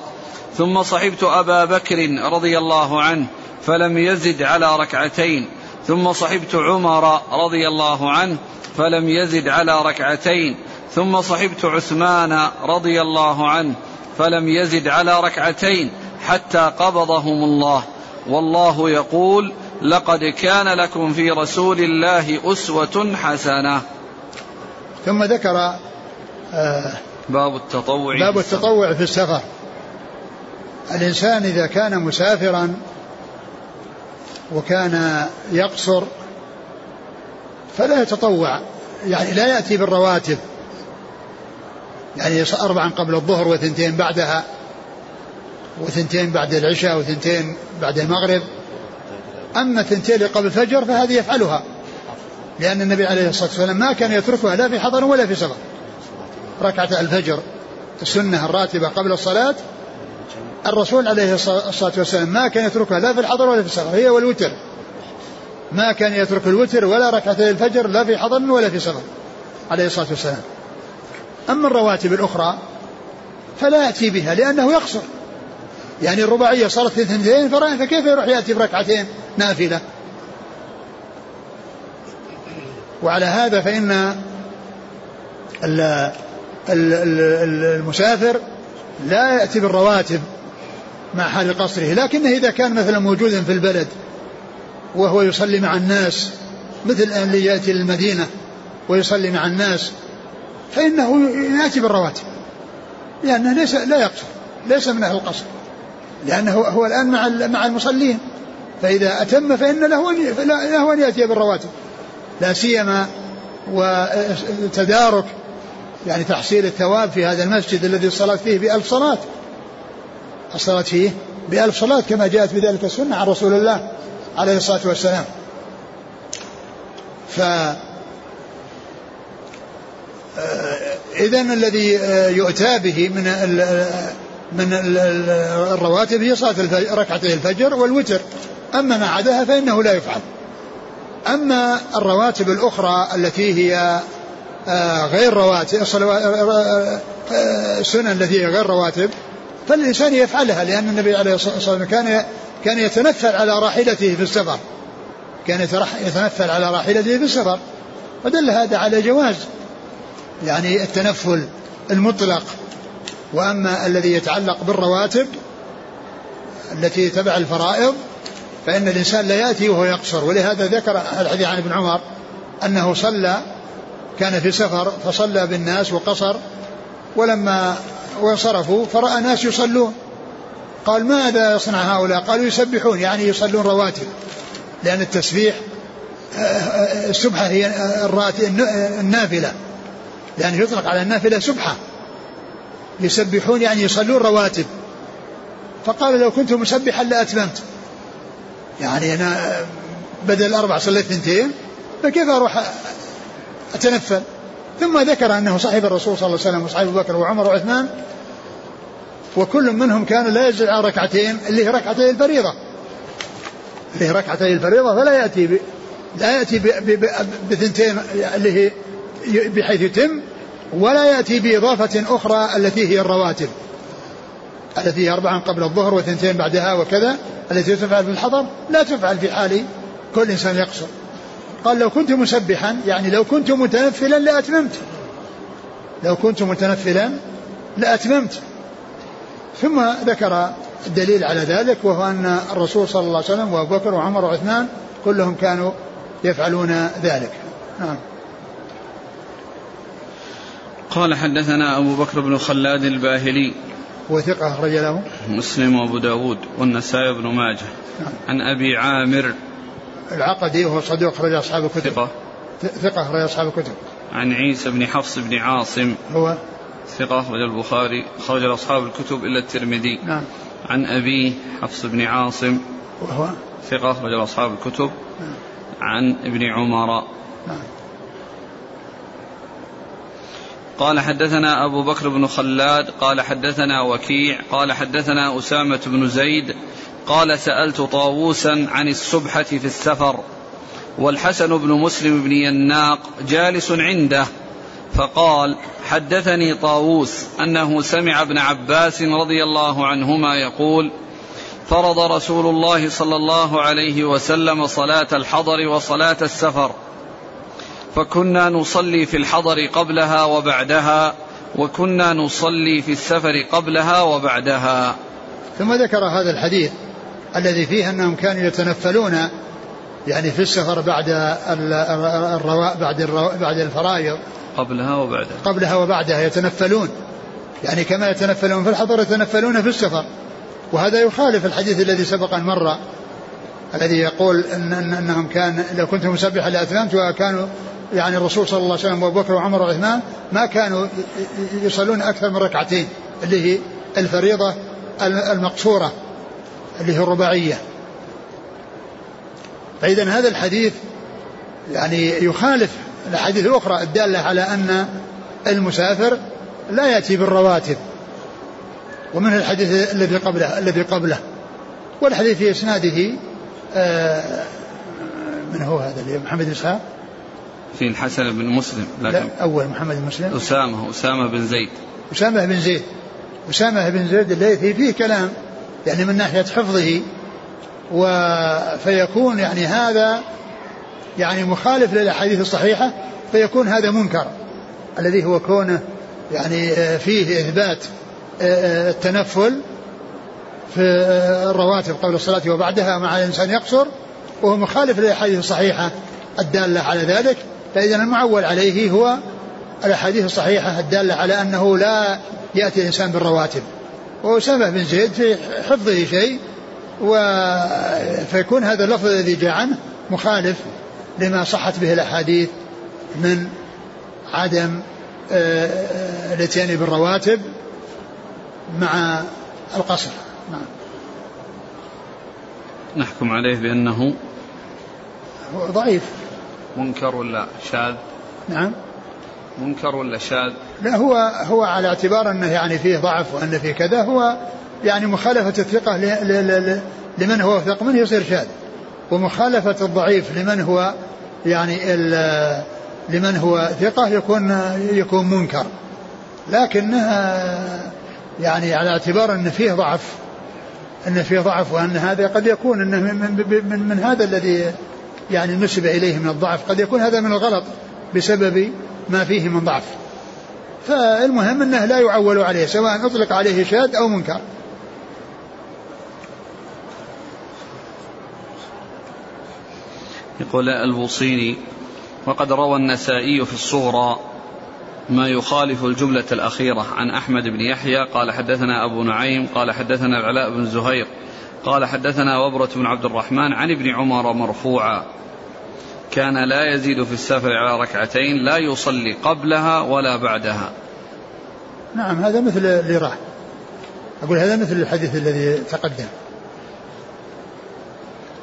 ثم صحبت أبا بكر رضي الله عنه فلم يزد على ركعتين. ثم صحبت عمر رضي الله عنه فلم يزد على ركعتين. ثم صحبت عثمان رضي الله عنه فلم يزد على ركعتين حتى قبضهم الله. والله يقول لقد كان لكم في رسول الله أسوة حسنة. ثم ذكر آه باب التطوع باب التطوع في السفر. الإنسان إذا كان مسافرا وكان يقصر فلا يتطوع يعني لا يأتي بالرواتب. يعني أربعا قبل الظهر وثنتين بعدها وثنتين بعد العشاء وثنتين بعد المغرب. أما ثنتين قبل الفجر فهذه يفعلها لأن النبي عليه الصلاة والسلام ما كان يتركها لا في حضر ولا في سفر. ركعة الفجر السنة الراتبة قبل الصلاة الرسول عليه الصلاة والسلام ما كان يتركها لا في الحضر ولا في السفر هي والوتر. ما كان يترك الوتر ولا ركعتي الفجر لا في حضر ولا في سفر عليه الصلاة والسلام. أما الرواتب الأخرى فلا يأتي بها لأنه يقصر. يعني الرباعية صارت اثنتين فكيف يروح يأتي بركعتين؟ نافلة. وعلى هذا فإن المسافر لا يأتي بالرواتب مع حال قصره. لكنه إذا كان مثلا موجودا في البلد وهو يصلي مع الناس مثل اللي يأتي للمدينة ويصلي مع الناس فإنه يأتي بالرواتب. لأنه ليس لا يقصر. ليس من أهل القصر. لأنه هو الآن مع مع المصلين. فإذا أتم فإن له له أن يأتي بالرواتب. لا سيما وتدارك يعني تحصيل الثواب في هذا المسجد الذي الصلاة فيه بألف صلاة. الصلاة فيه بألف صلاة كما جاءت بذلك السنة عن رسول الله عليه الصلاة والسلام. ف إذا الذي آه، يؤتى به من من الرواتب هي صلاة ركعتي الفجر والوتر. أما ما عداها فإنه لا يفعل. أما الرواتب الأخرى التي هي آه، غير رواتب السنن التي هي غير رواتب فالإنسان يفعلها لأن النبي عليه الصلاة والسلام كان كان يتنفل على راحلته في السفر. كان يتنفل على راحلته في السفر. فدل هذا على جواز يعني التنفل المطلق. وأما الذي يتعلق بالرواتب التي تبع الفرائض فإن الإنسان لا يأتي وهو يقصر. ولهذا ذكر الحديث عن ابن عمر أنه صلى كان في سفر فصلى بالناس وقصر. ولما وانصرفوا فرأى ناس يصلون. قال ماذا يصنع هؤلاء؟ قالوا يسبحون. يعني يصلون رواتب. لأن التسبيح السبحة هي النافلة. يعني يطلق على النافلة سبحة. يسبحون يعني يصلون رواتب. فقال لو كنت مسبحا لأتممت. يعني أنا بدل أربع صليت اثنتين فكيف أروح أتنفل؟ ثم ذكر أنه صاحب الرسول صلى الله عليه وسلم وصاحب بكر وعمر وعثمان وكل منهم كان لا يزيد على ركعتين اللي هي ركعتي الفريضة. اللي هي ركعتي الفريضة فلا يأتي ب... لا يأتي بثنتين اللي هي بحيث يتم ولا يأتي بإضافة أخرى التي هي الرواتب التي هي أربعا قبل الظهر وثنتين بعدها وكذا التي تفعل في الحضر لا تفعل في حال كل إنسان يقصر. قال لو كنت مسبحا يعني لو كنت متنفلا لأتممت. لو كنت متنفلا لأتممت. ثم ذكر الدليل على ذلك وهو أن الرسول صلى الله عليه وسلم وأبو بكر وعمر وعثمان كلهم كانوا يفعلون ذلك. نعم. قال حدثنا أبو بكر بن خلاد الباهلي. وثقة أخرج له؟ مسلم وأبو داود والنسائي بن ماجه. نعم. عن أبي عامر. العقدي وهو صدوق أخرج أصحاب الكتب. ثقة. ثقة أخرج أصحاب الكتب. عن عيسى بن حفص بن عاصم. هو؟ ثقة أخرج البخاري. خرج أصحاب الكتب إلا الترمذي. نعم. عن أبيه حفص بن عاصم. وهو ثقة أخرج أصحاب الكتب. نعم. عن ابن عمر. نعم. قال حدثنا أبو بكر بن خلاد قال حدثنا وكيع قال حدثنا أسامة بن زيد قال سألت طاووسا عن السبحة في السفر والحسن بن مسلم بن يناق جالس عنده فقال حدثني طاووس أنه سمع ابن عباس رضي الله عنهما يقول فرض رسول الله صلى الله عليه وسلم صلاة الحضر وصلاة السفر فكنا نصلي في الحضر قبلها وبعدها وكنا نصلي في السفر قبلها وبعدها. ثم ذكر هذا الحديث الذي فيه أنهم كانوا يتنفلون يعني في السفر بعد الرواء بعد الرواء بعد الفرائض. قبلها وبعدها. قبلها وبعدها يتنفلون. يعني كما يتنفلون في الحضر يتنفلون في السفر. وهذا يخالف الحديث الذي سبق أن مر الذي يقول إن, إن إنهم كان لو كنت مسبحا لأتممت وكانوا يعني الرسول صلى الله عليه وسلم وأبو بكر وعمر وعثمان ما كانوا يصلون أكثر من ركعتين اللي هي الفريضة المقصورة اللي هي الرباعية. فإذا هذا الحديث يعني يخالف الأحاديث الأخرى الدالة على أن المسافر لا يأتي بالرواتب ومن الحديث الذي قبله الذي قبله والحديث في إسناده آه، من هو هذا اللي محمد إسحاق؟ في الحسن بن مسلم لكن لا أول محمد بن مسلم. أسامة أسامة بن زيد. أسامة بن زيد. أسامة بن زيد الليثي فيه كلام يعني من ناحية حفظه و فيكون يعني هذا يعني مخالف للأحاديث الصحيحة فيكون هذا منكر الذي هو كونه يعني آه، فيه إثبات آه، التنفل في الرواتب قبل الصلاة وبعدها مع الإنسان يقصر وهو مخالف للأحاديث الصحيحة الدالة على ذلك. فإذا المعول عليه هو الأحاديث الصحيحة الدالة على أنه لا يأتي الإنسان بالرواتب. وأسامة بن زيد في حفظه شيء و فيكون هذا اللفظ الذي جاء عنه مخالف لما صحت به الأحاديث من عدم آه، الاتيان بالرواتب مع القصر. نعم. نحكم عليه بأنه ضعيف. منكر ولا شاذ؟ نعم. منكر ولا شاذ؟ لا هو هو على اعتبار أنه يعني فيه ضعف وأن فيه كذا هو يعني مخالفة الثقة لمن هو ثق منه يصير شاذ. ومخالفة الضعيف لمن هو يعني لمن هو ثقة يكون يكون منكر. لكنها يعني على اعتبار أن فيه ضعف أن فيه ضعف وأن هذا قد يكون أنه من, من, من, من هذا الذي يعني نسب إليه من الضعف. قد يكون هذا من الغلط بسبب ما فيه من ضعف. فالمهم أنه لا يعول عليه سواء أطلق عليه شاذ أو منكر. يقول البوصيني وقد روى النسائي في الصغرى ما يخالف الجملة الأخيرة عن أحمد بن يحيى قال حدثنا أبو نعيم قال حدثنا العلاء بن زهير قال حدثنا وبرة بن عبد الرحمن عن ابن عمر مرفوعا. كان لا يزيد في السفر على ركعتين لا يصلي قبلها ولا بعدها. نعم هذا مثل اللي راح أقول هذا مثل الحديث الذي تقدم.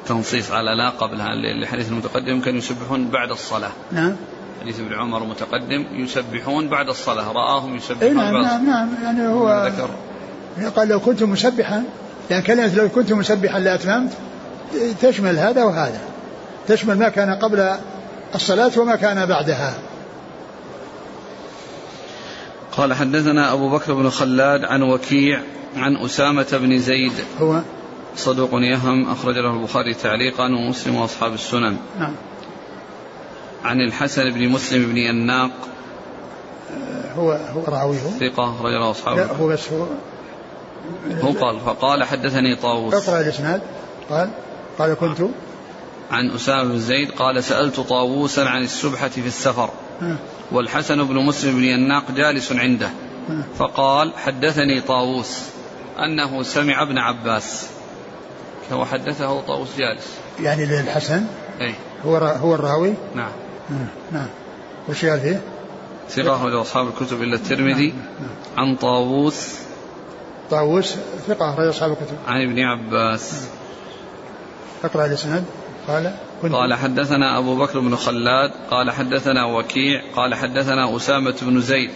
تنصيص على لا قبلها الحديث المتقدم كانوا يسبحون بعد الصلاة. نعم. حديث ابن عمر متقدم يسبحون بعد الصلاة. رآهم يسبحون نعم بعد نعم نعم يعني هو ذكر؟ قال لو كنت مسبحا يعني كلمة لو كنت مسبحا لأتممت تشمل هذا وهذا. تشمل ما كان قبل الصلاة وما كان بعدها. قال حدثنا أبو بكر بن خلاد عن وكيع عن أسامة بن زيد. هو؟ صدوق يهم أخرج له البخاري تعليقا ومسلم وأصحاب السنن. نعم. عن الحسن بن مسلم بن يناق. هو هو راويه. ثقة أخرج له أصحاب لا هو بس هو هو قال فقال حدثني طاووس. اقرأ الإسناد قال قال كنت. عن أسامة بن زيد قال سألت طاووسا عن السبحة في السفر. والحسن بن مسلم بن يناق جالس عنده. فقال حدثني طاووس أنه سمع ابن عباس. هو حدثه طاووس جالس. يعني للحسن؟ أي. هو هو الراوي؟ نعم. نعم وش قال فيه؟ ثقة أصحاب الكتب إلا الترمذي. عن طاووس طاووس ثقة أخرج أصحاب الكتب. عن ابن عباس. اقرأ الإسناد. قال كنت. قال حدثنا أبو بكر بن خلاد. قال حدثنا وكيع. قال حدثنا أسامة بن زيد.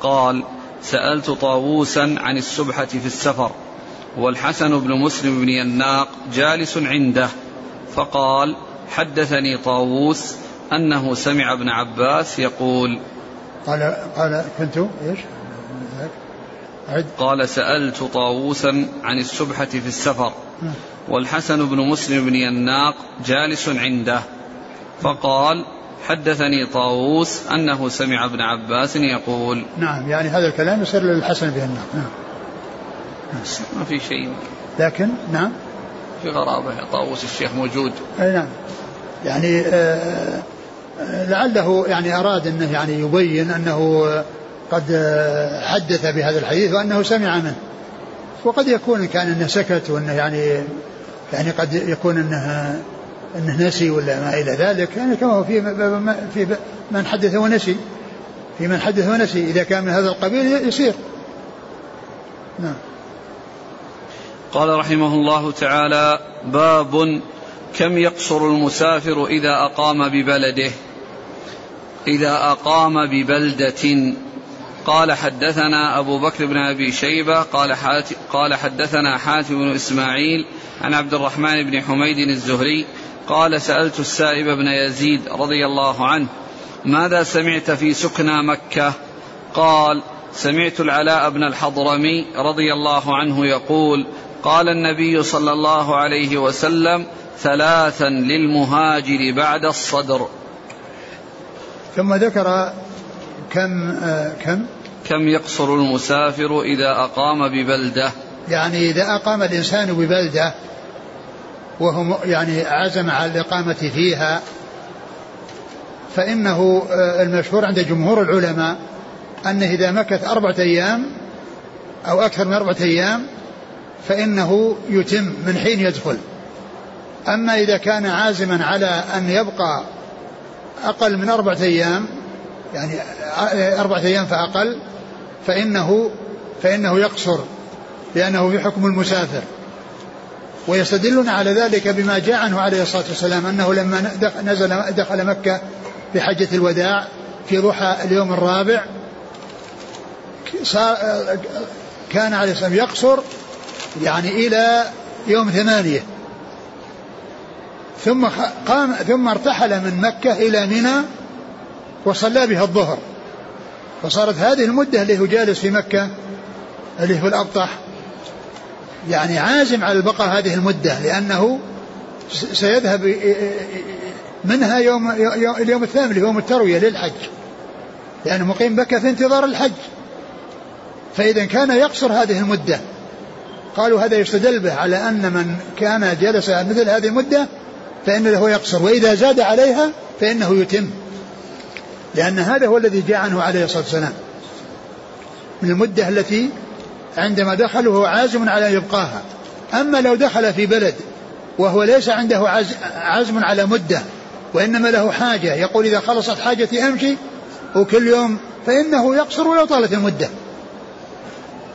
قال سألت طاووسا عن السبحة في السفر والحسن بن مسلم بن يناق جالس عنده. فقال حدثني طاووس أنه سمع ابن عباس يقول. قال قال كنت إيش؟ عد. قال سألت طاووسا عن السبحة في السفر. آه. والحسن بن مسلم بن يناق جالس عنده. فقال حدثني طاووس أنه سمع ابن عباس يقول. نعم يعني هذا الكلام يصير للحسن بن النار نعم. ما في شيء لكن نعم. في غرابة طاووس الشيخ موجود. أي نعم. يعني آه، آه، لعله يعني أراد إنه يعني يبين أنه قد آه، حدث بهذا الحديث وأنه سمع منه. وقد يكون كان إنه سكت وإنه يعني يعني قد يكون انه إنه نسي ولا ما إلى ذلك. يعني كما هو في في من حدث ونسي. في من حدث ونسي. إذا كان من هذا القبيل يصير. نعم. قال رحمه الله تعالى باب كم يقصر المسافر إذا أقام ببلده؟ إذا أقام ببلدة قال حدثنا أبو بكر بن أبي شيبة قال, قال حدثنا حاتم بن إسماعيل عن عبد الرحمن بن حميد الزهري قال سألت السائب بن يزيد رضي الله عنه ماذا سمعت في سكنى مكة؟ قال سمعت العلاء بن الحضرمي رضي الله عنه يقول قال النبي صلى الله عليه وسلم ثلاثا للمهاجر بعد الصدر. ثم ذكر كم آه كم؟ كم يقصر المسافر إذا أقام ببلدة؟ يعني إذا أقام الإنسان ببلدة وهو يعني عزم على الإقامة فيها فإنه آه المشهور عند جمهور العلماء أنه إذا مكث أربعة أيام أو أكثر من أربعة أيام فإنه يتم من حين يدخل. أما إذا كان عازما على أن يبقى أقل من أربعة أيام يعني أربعة أيام فأقل فإنه فإنه يقصر لأنه في حكم المسافر. ويستدلون على ذلك بما جاء عنه عليه الصلاة والسلام أنه لما نزل دخل مكة في حجة الوداع في ضحى اليوم الرابع كان عليه الصلاة يقصر يعني إلى يوم ثمانية. ثم قام ثم ارتحل من مكة إلى منى وصلى بها الظهر. فصارت هذه المدة اللي هو جالس في مكة اللي هو الأبطح يعني عازم على البقاء هذه المدة لأنه سيذهب منها يوم اليوم الثامن اللي هو يوم التروية للحج. لأنه مقيم مكة في انتظار الحج. فإذا كان يقصر هذه المدة. قالوا هذا يستدل به على أن من كان جلس مثل هذه المدة فإن له يقصر. وإذا زاد عليها فإنه يتم. لأن هذا هو الذي جاء عنه عليه الصلاة والسلام. من المدة التي عندما دخل وهو عازم على أن يبقاها. أما لو دخل في بلد وهو ليس عنده عزم على مدة وإنما له حاجة يقول إذا خلصت حاجتي أمشي وكل يوم فإنه يقصر ولو طالت المدة.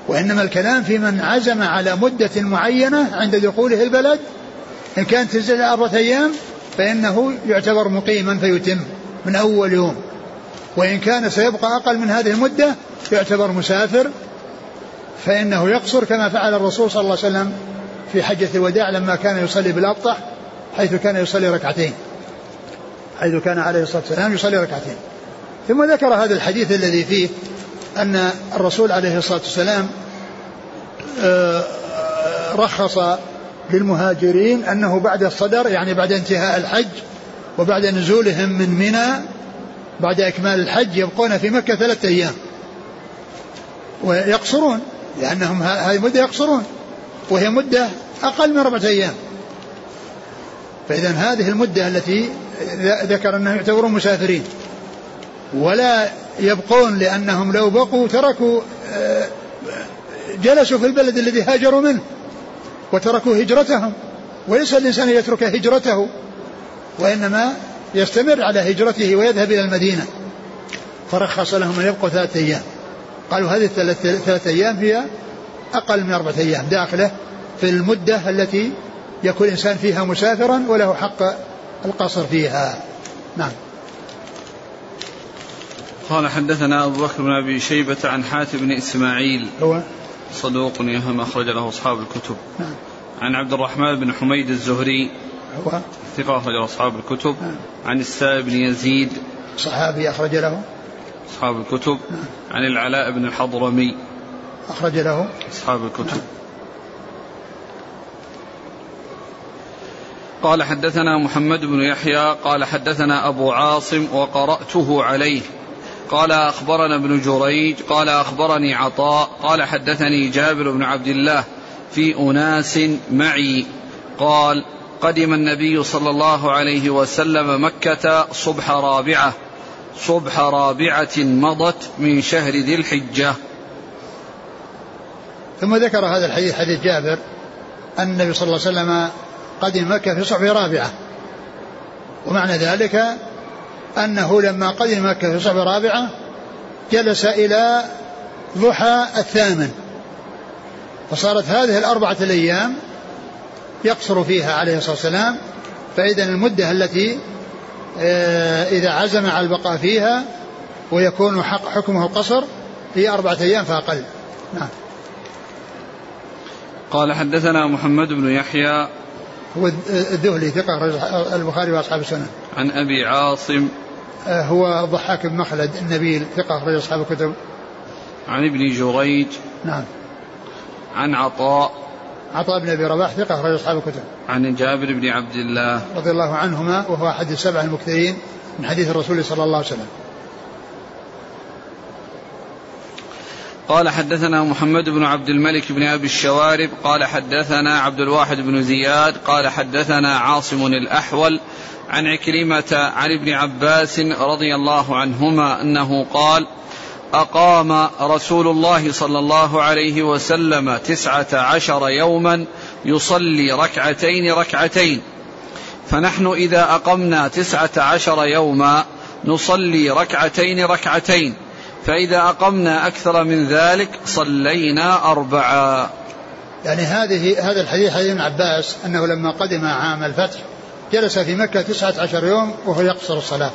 وإنما الكلام في من عزم على مدة معينة عند دخوله البلد إن كانت تزيد أربعة أيام فإنه يعتبر مقيما فيتم من أول يوم. وإن كان سيبقى أقل من هذه المدة يعتبر مسافر فإنه يقصر كما فعل الرسول صلى الله عليه وسلم في حجة الوداع لما كان يصلي بالأبطح حيث كان يصلي ركعتين حيث كان عليه الصلاة والسلام يصلي ركعتين. ثم ذكر هذا الحديث الذي فيه أن الرسول عليه الصلاة والسلام آه، رخص للمهاجرين أنه بعد الصدر يعني بعد انتهاء الحج وبعد نزولهم من منى بعد إكمال الحج يبقون في مكة ثلاثة أيام. ويقصرون لأنهم هذه مدة يقصرون وهي مدة أقل من أربعة أيام. فإذا هذه المدة التي ذكر أنهم يعتبرون مسافرين. ولا يبقون لأنهم لو بقوا تركوا آه، جلسوا في البلد الذي هاجروا منه وتركوا هجرتهم. وليس الإنسان يترك هجرته وإنما يستمر على هجرته ويذهب إلى المدينة. فرخص لهم أن يبقوا ثلاثة أيام. قالوا هذه الثلاثة أيام هي أقل من أربعة أيام داخلة في المدة التي يكون الإنسان فيها مسافرا وله حق القصر فيها. نعم. قال حدثنا أبو بكر بن أبي شيبة عن حاتم بن إسماعيل. هو؟ صدوق يهم أخرج له أصحاب الكتب. نعم. عن عبد الرحمن بن حميد الزهري هو ثقة أخرج له أصحاب الكتب. نعم. عن السائب بن يزيد. صحابي أخرج له؟ أصحاب الكتب. نعم. عن العلاء بن الحضرمي. أخرج له؟ أصحاب الكتب. نعم. قال حدثنا محمد بن يحيى قال حدثنا أبو عاصم وقرأته عليه. قال أخبرنا ابن جريج قال أخبرني عطاء قال حدثني جابر بن عبد الله في أناس معي. قال قدم النبي صلى الله عليه وسلم مكة صبح رابعة. صبح رابعة مضت من شهر ذي الحجة. ثم ذكر هذا الحديث حديث جابر أن النبي صلى الله عليه وسلم قدم مكة في صبح رابعة. ومعنى ذلك أنه لما قدم مكة في صبح رابعة جلس إلى ضحى الثامن. فصارت هذه الأربعة الأيام يقصر فيها عليه الصلاة والسلام فإذا المدة التي آه، إذا عزم على البقاء فيها ويكون حق حكمه القصر هي أربعة أيام فأقل نعم. قال حدثنا محمد بن يحيى هو الذهلي ثقة البخاري وأصحاب السنة. عن أبي عاصم آه، هو ضحاك بن مخلد النبيل ثقة أخرج أصحاب الكتب. عن ابن جريج نعم. عن عطاء عطاء بن أبي رباح ثقة اخرج أصحاب الكتب. عن جابر بن عبد الله رضي الله عنهما وهو أحد السبع المكثرين من حديث الرسول صلى الله عليه وسلم. قال حدثنا محمد بن عبد الملك بن أبي الشوارب قال حدثنا عبد الواحد بن زياد قال حدثنا عاصم الأحول عن عكرمة عن ابن عباس رضي الله عنهما أنه قال أقام رسول الله صلى الله عليه وسلم تسعة عشر يوما يصلي ركعتين ركعتين. فنحن إذا أقمنا تسعة عشر يوما نصلي ركعتين ركعتين. فإذا أقمنا أكثر من ذلك صلينا أربعا يعني هذه هذا الحديث حديث ابن عباس أنه لما قدم عام الفتح جلس في مكة تسعة عشر يوم وهو يقصر الصلاة.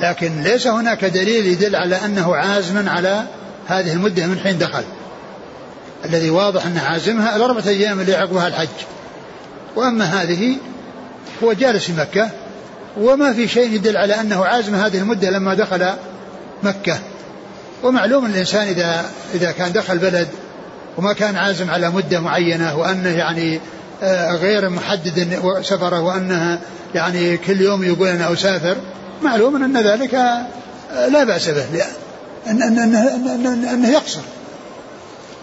لكن ليس هناك دليل يدل على أنه عازم على هذه المدة من حين دخل. الذي واضح أنه عازمها الأربعة أيام اللي عقبها الحج. وأما هذه هو جالس في مكة وما في شيء يدل على أنه عازم هذه المدة لما دخل مكة. ومعلوم الإنسان إذا إذا كان دخل بلد وما كان عازم على مدة معينة وأنه يعني آه، غير محدد سفره وأنها يعني كل يوم يقول أنا أسافر معلوم أن ذلك لا بأس به أن أن أنه, أنه, أنه يقصر.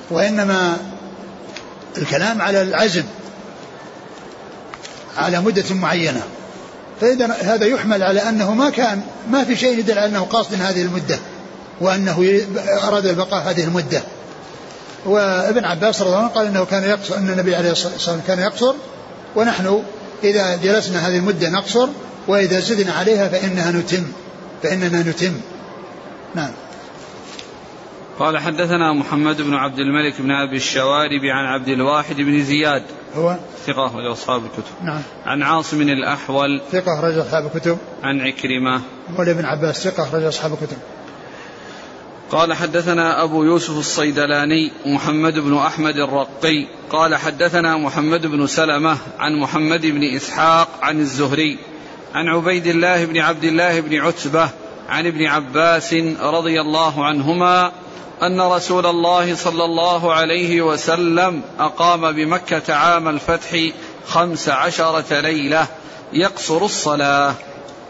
وإنما الكلام على العزم على مدة معينة. فإذا هذا يحمل على أنه ما كان ما في شيء يدل على أنه قاصد هذه المدة وأنه أراد البقاء هذه المدة. وابن عباس رضي الله عنه قال إنه كان يقصر أن النبي عليه الصلاة والسلام كان يقصر ونحن إذا جلسنا هذه المدة نقصر وإذا زدنا عليها فإنها نتم فإننا نتم. نعم. قال حدثنا محمد بن عبد الملك بن أبي الشوارب عن عبد الواحد بن زياد. هو؟ ثقة أخرج أصحاب الكتب. نعم. عن عاصم الأحول. ثقة أخرج أصحاب الكتب. عن عكرمة. مولى بن عباس. ثقة أخرج أصحاب الكتب. قال حدثنا أبو يوسف الصيدلاني محمد بن أحمد الرقي قال حدثنا محمد بن سلمة عن محمد بن إسحاق عن الزهري عن عبيد الله بن عبد الله بن عتبة عن ابن عباس رضي الله عنهما أن رسول الله صلى الله عليه وسلم أقام بمكة عام الفتح خمس عشرة ليلة يقصر الصلاة.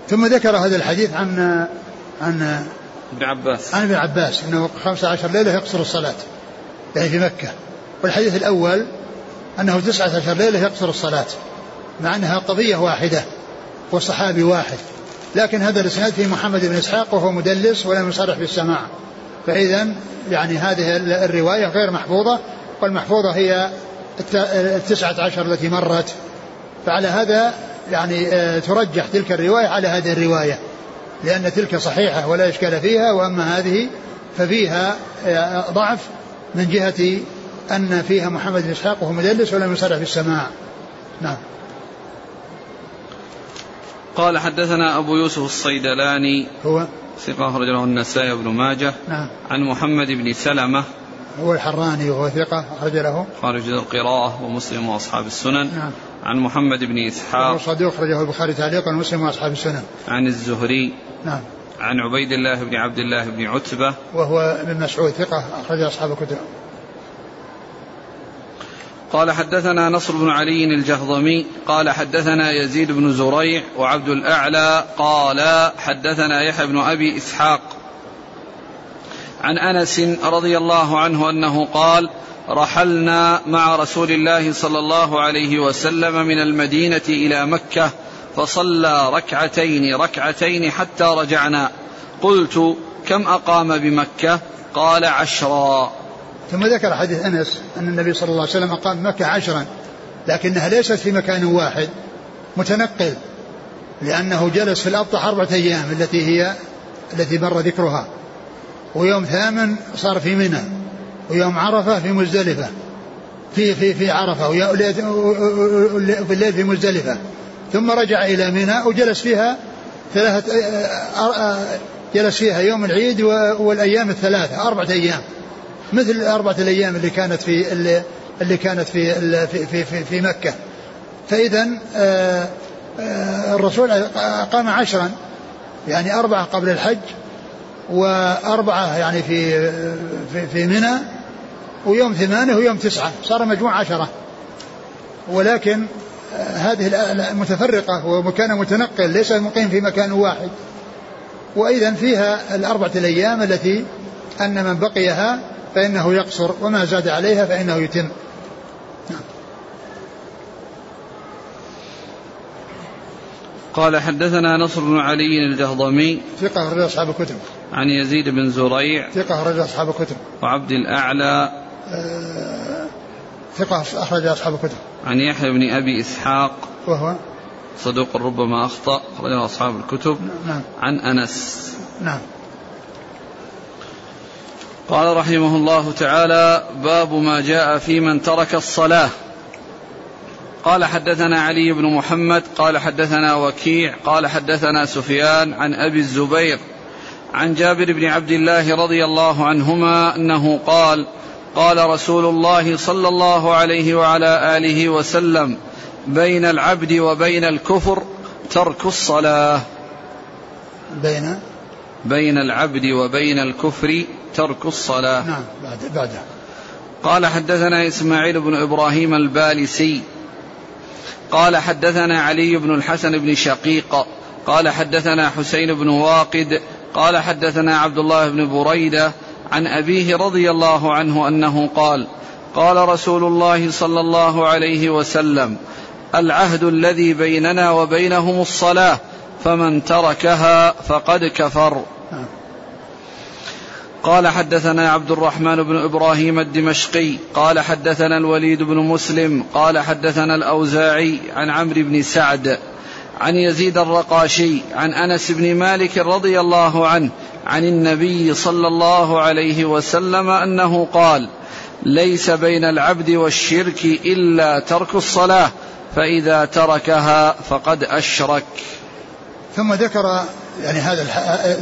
ثم ذكر هذا الحديث عن عن ابن عباس. عن ابن عباس إنه 15 ليلة يقصر الصلاة يعني في مكة. والحديث الأول أنه 19 ليلة يقصر الصلاة مع أنها قضية واحدة وصحابي واحد. لكن هذا الإسناد في محمد بن إسحاق وهو مدلس ولم يصرح بالسماع. فاذا يعني هذه الرواية غير محفوظة والمحفوظة هي التسعة عشر التي مرت. فعلى هذا يعني آه، ترجح تلك الرواية على هذه الرواية. لأن تلك صحيحة ولا إشكال فيها وأما هذه ففيها آه، ضعف من جهة أن فيها محمد بن إسحاق وهو مدلس ولم يصرح بالسماع نعم. قال حدثنا أبو يوسف الصيدلاني هو؟ ثقة أخرج له النسائي بن ماجه. نعم. عن محمد بن سلمة هو الحراني وهو ثقة أخرج له. خارج القراءة ومسلم وأصحاب السنن. نعم. عن محمد بن إسحاق وهو صدوق أخرجه البخاري تعليقا ومسلم وأصحاب السنن عن الزهري نعم. عن عبيد الله بن عبد الله بن عتبة وهو ابن مسعود ثقة أخرج أصحاب الكتب. قال حدثنا نصر بن علي الجهضمي قال حدثنا يزيد بن زريع وعبد الأعلى قال حدثنا يحيى بن أبي إسحاق. عن أنس رضي الله عنه أنه قال رحلنا مع رسول الله صلى الله عليه وسلم من المدينة إلى مكة فصلى ركعتين ركعتين حتى رجعنا. قلت كم أقام بمكة؟ قال عشرا. ثم ذكر حديث أنس أن النبي صلى الله عليه وسلم أقام مكة عشرا لكنها ليست في مكان واحد متنقل لأنه جلس في الأبطح أربعة أيام التي هي التي مر ذكرها ويوم ثامن صار في منى. ويوم عرفة في مزدلفة. في في في عرفة وفي الليل في مزدلفة. ثم رجع إلى منى وجلس فيها ثلاثة جلس فيها يوم العيد والأيام الثلاثة أربعة أيام. مثل الأربعة الأيام اللي كانت في اللي, كانت في في في, في مكة. فإذا الرسول قام عشرا يعني أربعة قبل الحج وأربعة يعني في في, في منى ويوم ثمانية ويوم تسعة. صار مجموع عشرة. ولكن آه، هذه متفرقة ومكان متنقل ليس مقيم في مكان واحد. وإذا فيها الأربعة الأيام التي أن من بقيها فإنه يقصر وما زاد عليها فإنه يتم. نعم. قال حدثنا نصر بن علي الجهضمي. ثقة أخرج أصحاب الكتب. عن يزيد بن زريع. ثقة أخرج أصحاب الكتب. وعبد الأعلى. ثقة أخرج أصحاب الكتب. عن يحيى بن أبي إسحاق. وهو؟ صدوق ربما أخطأ أخرجه أصحاب الكتب. نعم. عن أنس. نعم. قال رحمه الله تعالى باب ما جاء في من ترك الصلاة. قال حدثنا علي بن محمد قال حدثنا وكيع قال حدثنا سفيان عن أبي الزبير عن جابر بن عبد الله رضي الله عنهما أنه قال قال رسول الله صلى الله عليه وعلى آله وسلم بين العبد وبين الكفر ترك الصلاة. بين؟ بين العبد وبين الكفر ترك الصلاة. نعم بعد بعده قال حدثنا إسماعيل بن إبراهيم البالسي. قال حدثنا علي بن الحسن بن شقيق. قال حدثنا حسين بن واقد. قال حدثنا عبد الله بن بريدة. عن أبيه رضي الله عنه أنه قال قال رسول الله صلى الله عليه وسلم العهد الذي بيننا وبينهم الصلاة فمن تركها فقد كفر. قال حدثنا عبد الرحمن بن إبراهيم الدمشقي قال حدثنا الوليد بن مسلم قال حدثنا الأوزاعي عن عمرو بن سعد عن يزيد الرقاشي عن أنس بن مالك رضي الله عنه عن النبي صلى الله عليه وسلم أنه قال ليس بين العبد والشرك إلا ترك الصلاة فإذا تركها فقد أشرك. ثم ذكر يعني هذا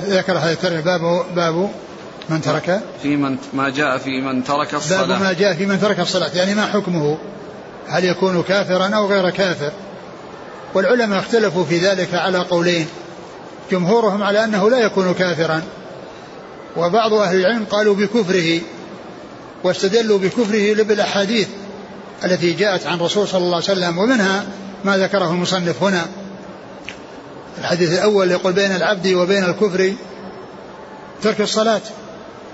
ذكر هذا باب باب من ترك؟ في من ما جاء في من ترك الصلاة. باب ما جاء في من ترك الصلاة يعني ما حكمه؟ هل يكون كافرا أو غير كافر؟ والعلماء اختلفوا في ذلك على قولين. جمهورهم على أنه لا يكون كافرا. وبعض أهل العلم قالوا بكفره واستدلوا بكفره بالأحاديث التي جاءت عن الرسول صلى الله عليه وسلم ومنها ما ذكره المصنف هنا. الحديث الأول يقول بين العبد وبين الكفر ترك الصلاة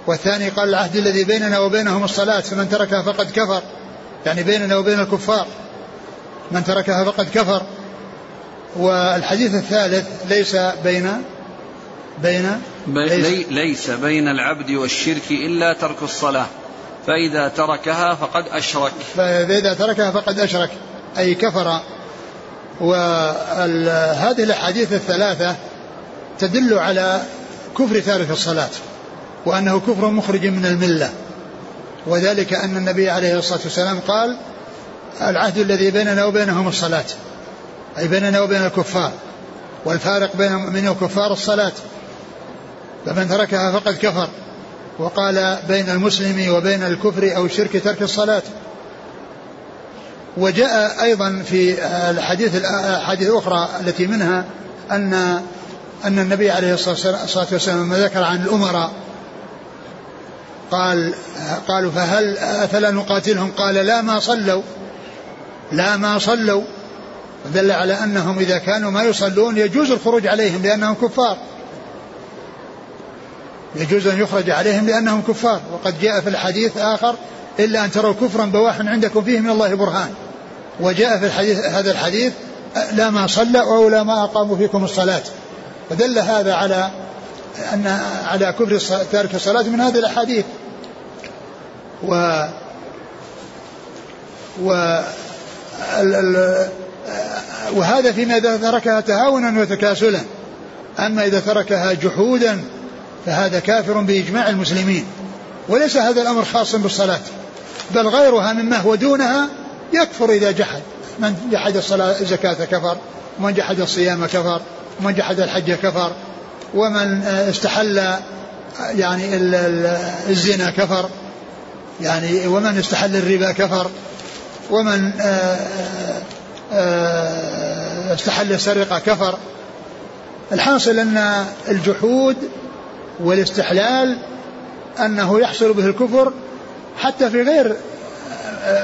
والثاني قال العهد الذي بيننا وبينهم الصلاة فمن تركها فقد كفر. يعني بيننا وبين الكفار من تركها فقد كفر. والحديث الثالث ليس بين بين ليس, ليس بين العبد والشرك إلا ترك الصلاة. فإذا تركها فقد أشرك. فإذا تركها فقد أشرك. أي كفر. وهذه الأحاديث الثلاثة تدل على كفر تارك الصلاة وأنه كفر مخرج من الملة. وذلك أن النبي عليه الصلاة والسلام قال العهد الذي بيننا وبينهم الصلاة. أي بيننا وبين الكفار والفارق بين المؤمنين والكفار الصلاة. فمن تركها فقد كفر. وقال بين المسلم وبين الكفر أو الشرك ترك الصلاة. وجاء أيضا في الحديث الأحاديث الأخرى التي منها أن أن النبي عليه الصلاة والسلام لما ذكر عن الأمراء قال قالوا فهل أفلا نقاتلهم؟ قال لا ما صلوا لا ما صلوا. دل على أنهم إذا كانوا ما يصلون يجوز الخروج عليهم لأنهم كفار. يجوز أن يخرج عليهم لأنهم كفار. وقد جاء في الحديث آخر إلا أن تروا كفرا بواح عندكم فيه من الله برهان. وجاء في الحديث هذا الحديث لا ما صلى أو لا ما أقاموا فيكم الصلاة. فدل هذا على أن على كفر تارك الصلاة من هذه الأحاديث. و و وهذا فيما إذا تركها تهاونا وتكاسلا. أما إذا تركها جحودا فهذا كافر بإجماع المسلمين. وليس هذا الأمر خاصا بالصلاة. بل غيرها مما هو دونها يكفر إذا جحد. من جحد الصلاة الزكاة كفر ومن جحد الصيام كفر ومن جحد الحج كفر ومن استحل يعني الزنا كفر يعني ومن استحل الربا كفر ومن استحل السرقة كفر. الحاصل أن الجحود والاستحلال أنه يحصل به الكفر حتى في غير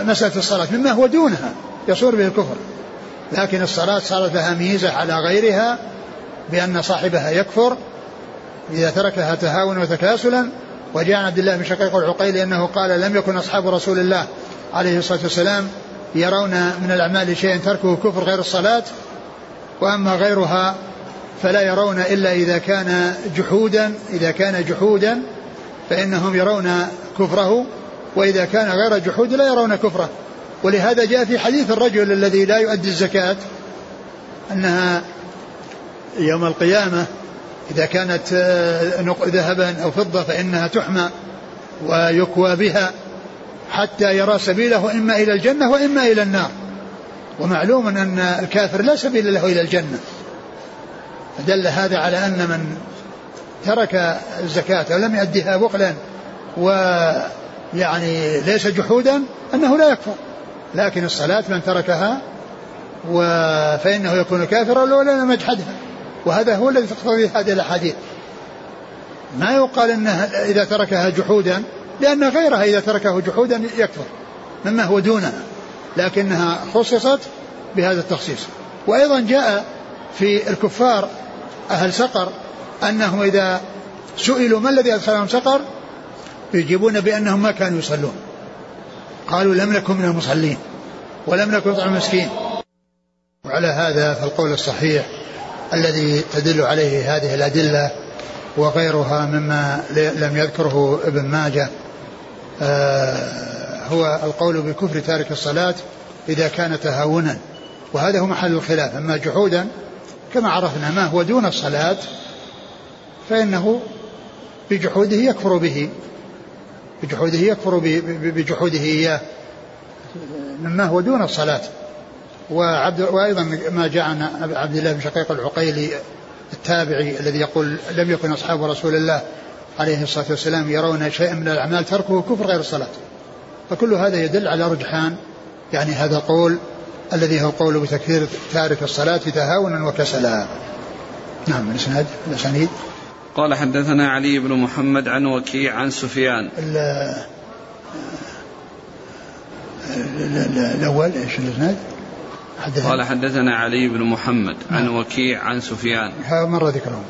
مسألة الصلاة مما هو دونها يصور به الكفر. لكن الصلاة صارت لها ميزة على غيرها بأن صاحبها يكفر إذا تركها تهاونا وتكاسلا. وجاء عبد الله بن شقيق العقيلي أنه قال لم يكن أصحاب رسول الله عليه الصلاة والسلام يرون من الأعمال شيئا تركه كفر غير الصلاة وأما غيرها فلا يرون إلا إذا كان جحودا إذا كان جحودا فإنهم يرون كفره وإذا كان غير جحود لا يرون كفره. ولهذا جاء في حديث الرجل الذي لا يؤدي الزكاة أنها يوم القيامة إذا كانت ذهبا أو فضة فإنها تحمى ويكوى بها. حتى يرى سبيله إما إلى الجنة وإما إلى النار. ومعلوم أن الكافر لا سبيل له إلى الجنة. فدل هذا على أن من ترك الزكاة ولم يؤديها بخلا ويعني ليس جحودا أنه لا يكفر. لكن الصلاة من تركها فإنه يكون كافرا لو لم يجحدها. وهذا هو الذي تقتضي هذه الأحاديث. ما يقال أنه إذا تركها جحودا لأن غيرها إذا تركه جحودا يكفر مما هو دونها لكنها خصصت بهذا التخصيص. وأيضا جاء في الكفار أهل سقر أنهم إذا سئلوا ما الذي أدخلهم سقر يجيبون بأنهم ما كانوا يصلون. قالوا لم نكن من المصلين ولم نكن نطعم المسكين. وعلى هذا فالقول الصحيح الذي تدل عليه هذه الأدلة وغيرها مما لم يذكره ابن ماجه. هو القول بكفر تارك الصلاة إذا كان تهاونا. وهذا هو محل الخلاف. أما جحودا كما عرفنا ما هو دون الصلاة فإنه بجحوده يكفر به. بجحوده يكفر بجحوده إياه. مما هو دون الصلاة. وعبد وأيضا ما جاء عن عبد الله بن شقيق العقيلي التابعي الذي يقول لم يكن أصحاب رسول الله عليه الصلاة والسلام يرون شيئا من الأعمال تركه كفر غير الصلاة. فكل هذا يدل على رجحان يعني هذا القول الذي هو قول بتكفير تارك الصلاة تهاونا وكسلا. نعم الإسناد الاسانيد قال حدثنا علي بن محمد عن وكيع عن سفيان. الأول إيش الإسناد؟ قال حدثنا علي بن محمد عن نعم. وكيع عن سفيان. هذا مر ذكرهم.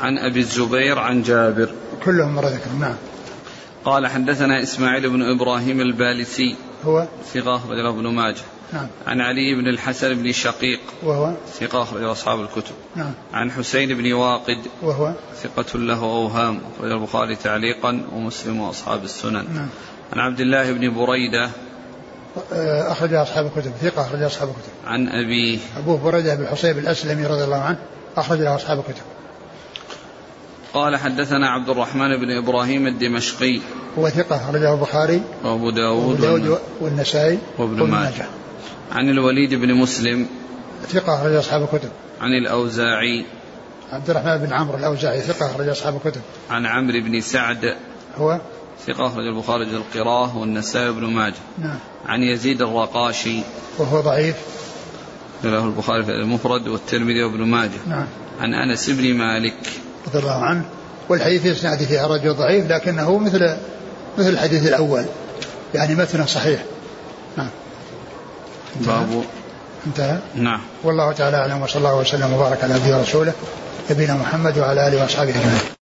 عن أبي الزبير عن جابر. كلهم مر ذكرهم نعم. قال حدثنا إسماعيل بن إبراهيم البالسي. هو؟ ثقة أخرجه ابن ماجه. نعم. عن علي بن الحسن بن شقيق. وهو؟ ثقة أخرجه أصحاب الكتب. نعم. عن حسين بن واقد. وهو؟ ثقة له أوهام. أخرج البخاري تعليقا ومسلم وأصحاب السنن. نعم. عن عبد الله بن بريدة. آه، أخرج أصحاب الكتب. ثقة أخرج أصحاب الكتب. عن أبيه. أبوه بريدة بن حصيب الأسلمي رضي الله عنه. أخرج له أصحاب الكتب. قال حدثنا عبد الرحمن بن إبراهيم الدمشقي. هو ثقة أخرجه البخاري وأبو داود, داود والنسائي وابن ماجه. عن الوليد بن مسلم. ثقة أخرج أصحاب الكتب. عن الأوزاعي. عبد الرحمن بن عمرو الأوزاعي ثقة أخرج أصحاب الكتب. عن عمرو بن سعد. هو؟ ثقة أخرج البخاري القراءة والنسائي بن ماجه. نعم. عن يزيد الرقاشي. وهو ضعيف. له البخاري في المفرد والترمذي وابن ماجه. نعم. عن أنس بن مالك. رضي الله عنه. والحديث في إسناده فيها رجل ضعيف لكنه مثل مثل الحديث الأول. يعني متنه صحيح. نعم. باب. انتهى؟ نعم. والله تعالى أعلم وصلى الله وسلم وبارك على نبينا ورسوله نبينا محمد وعلى آله وأصحابه أجمعين.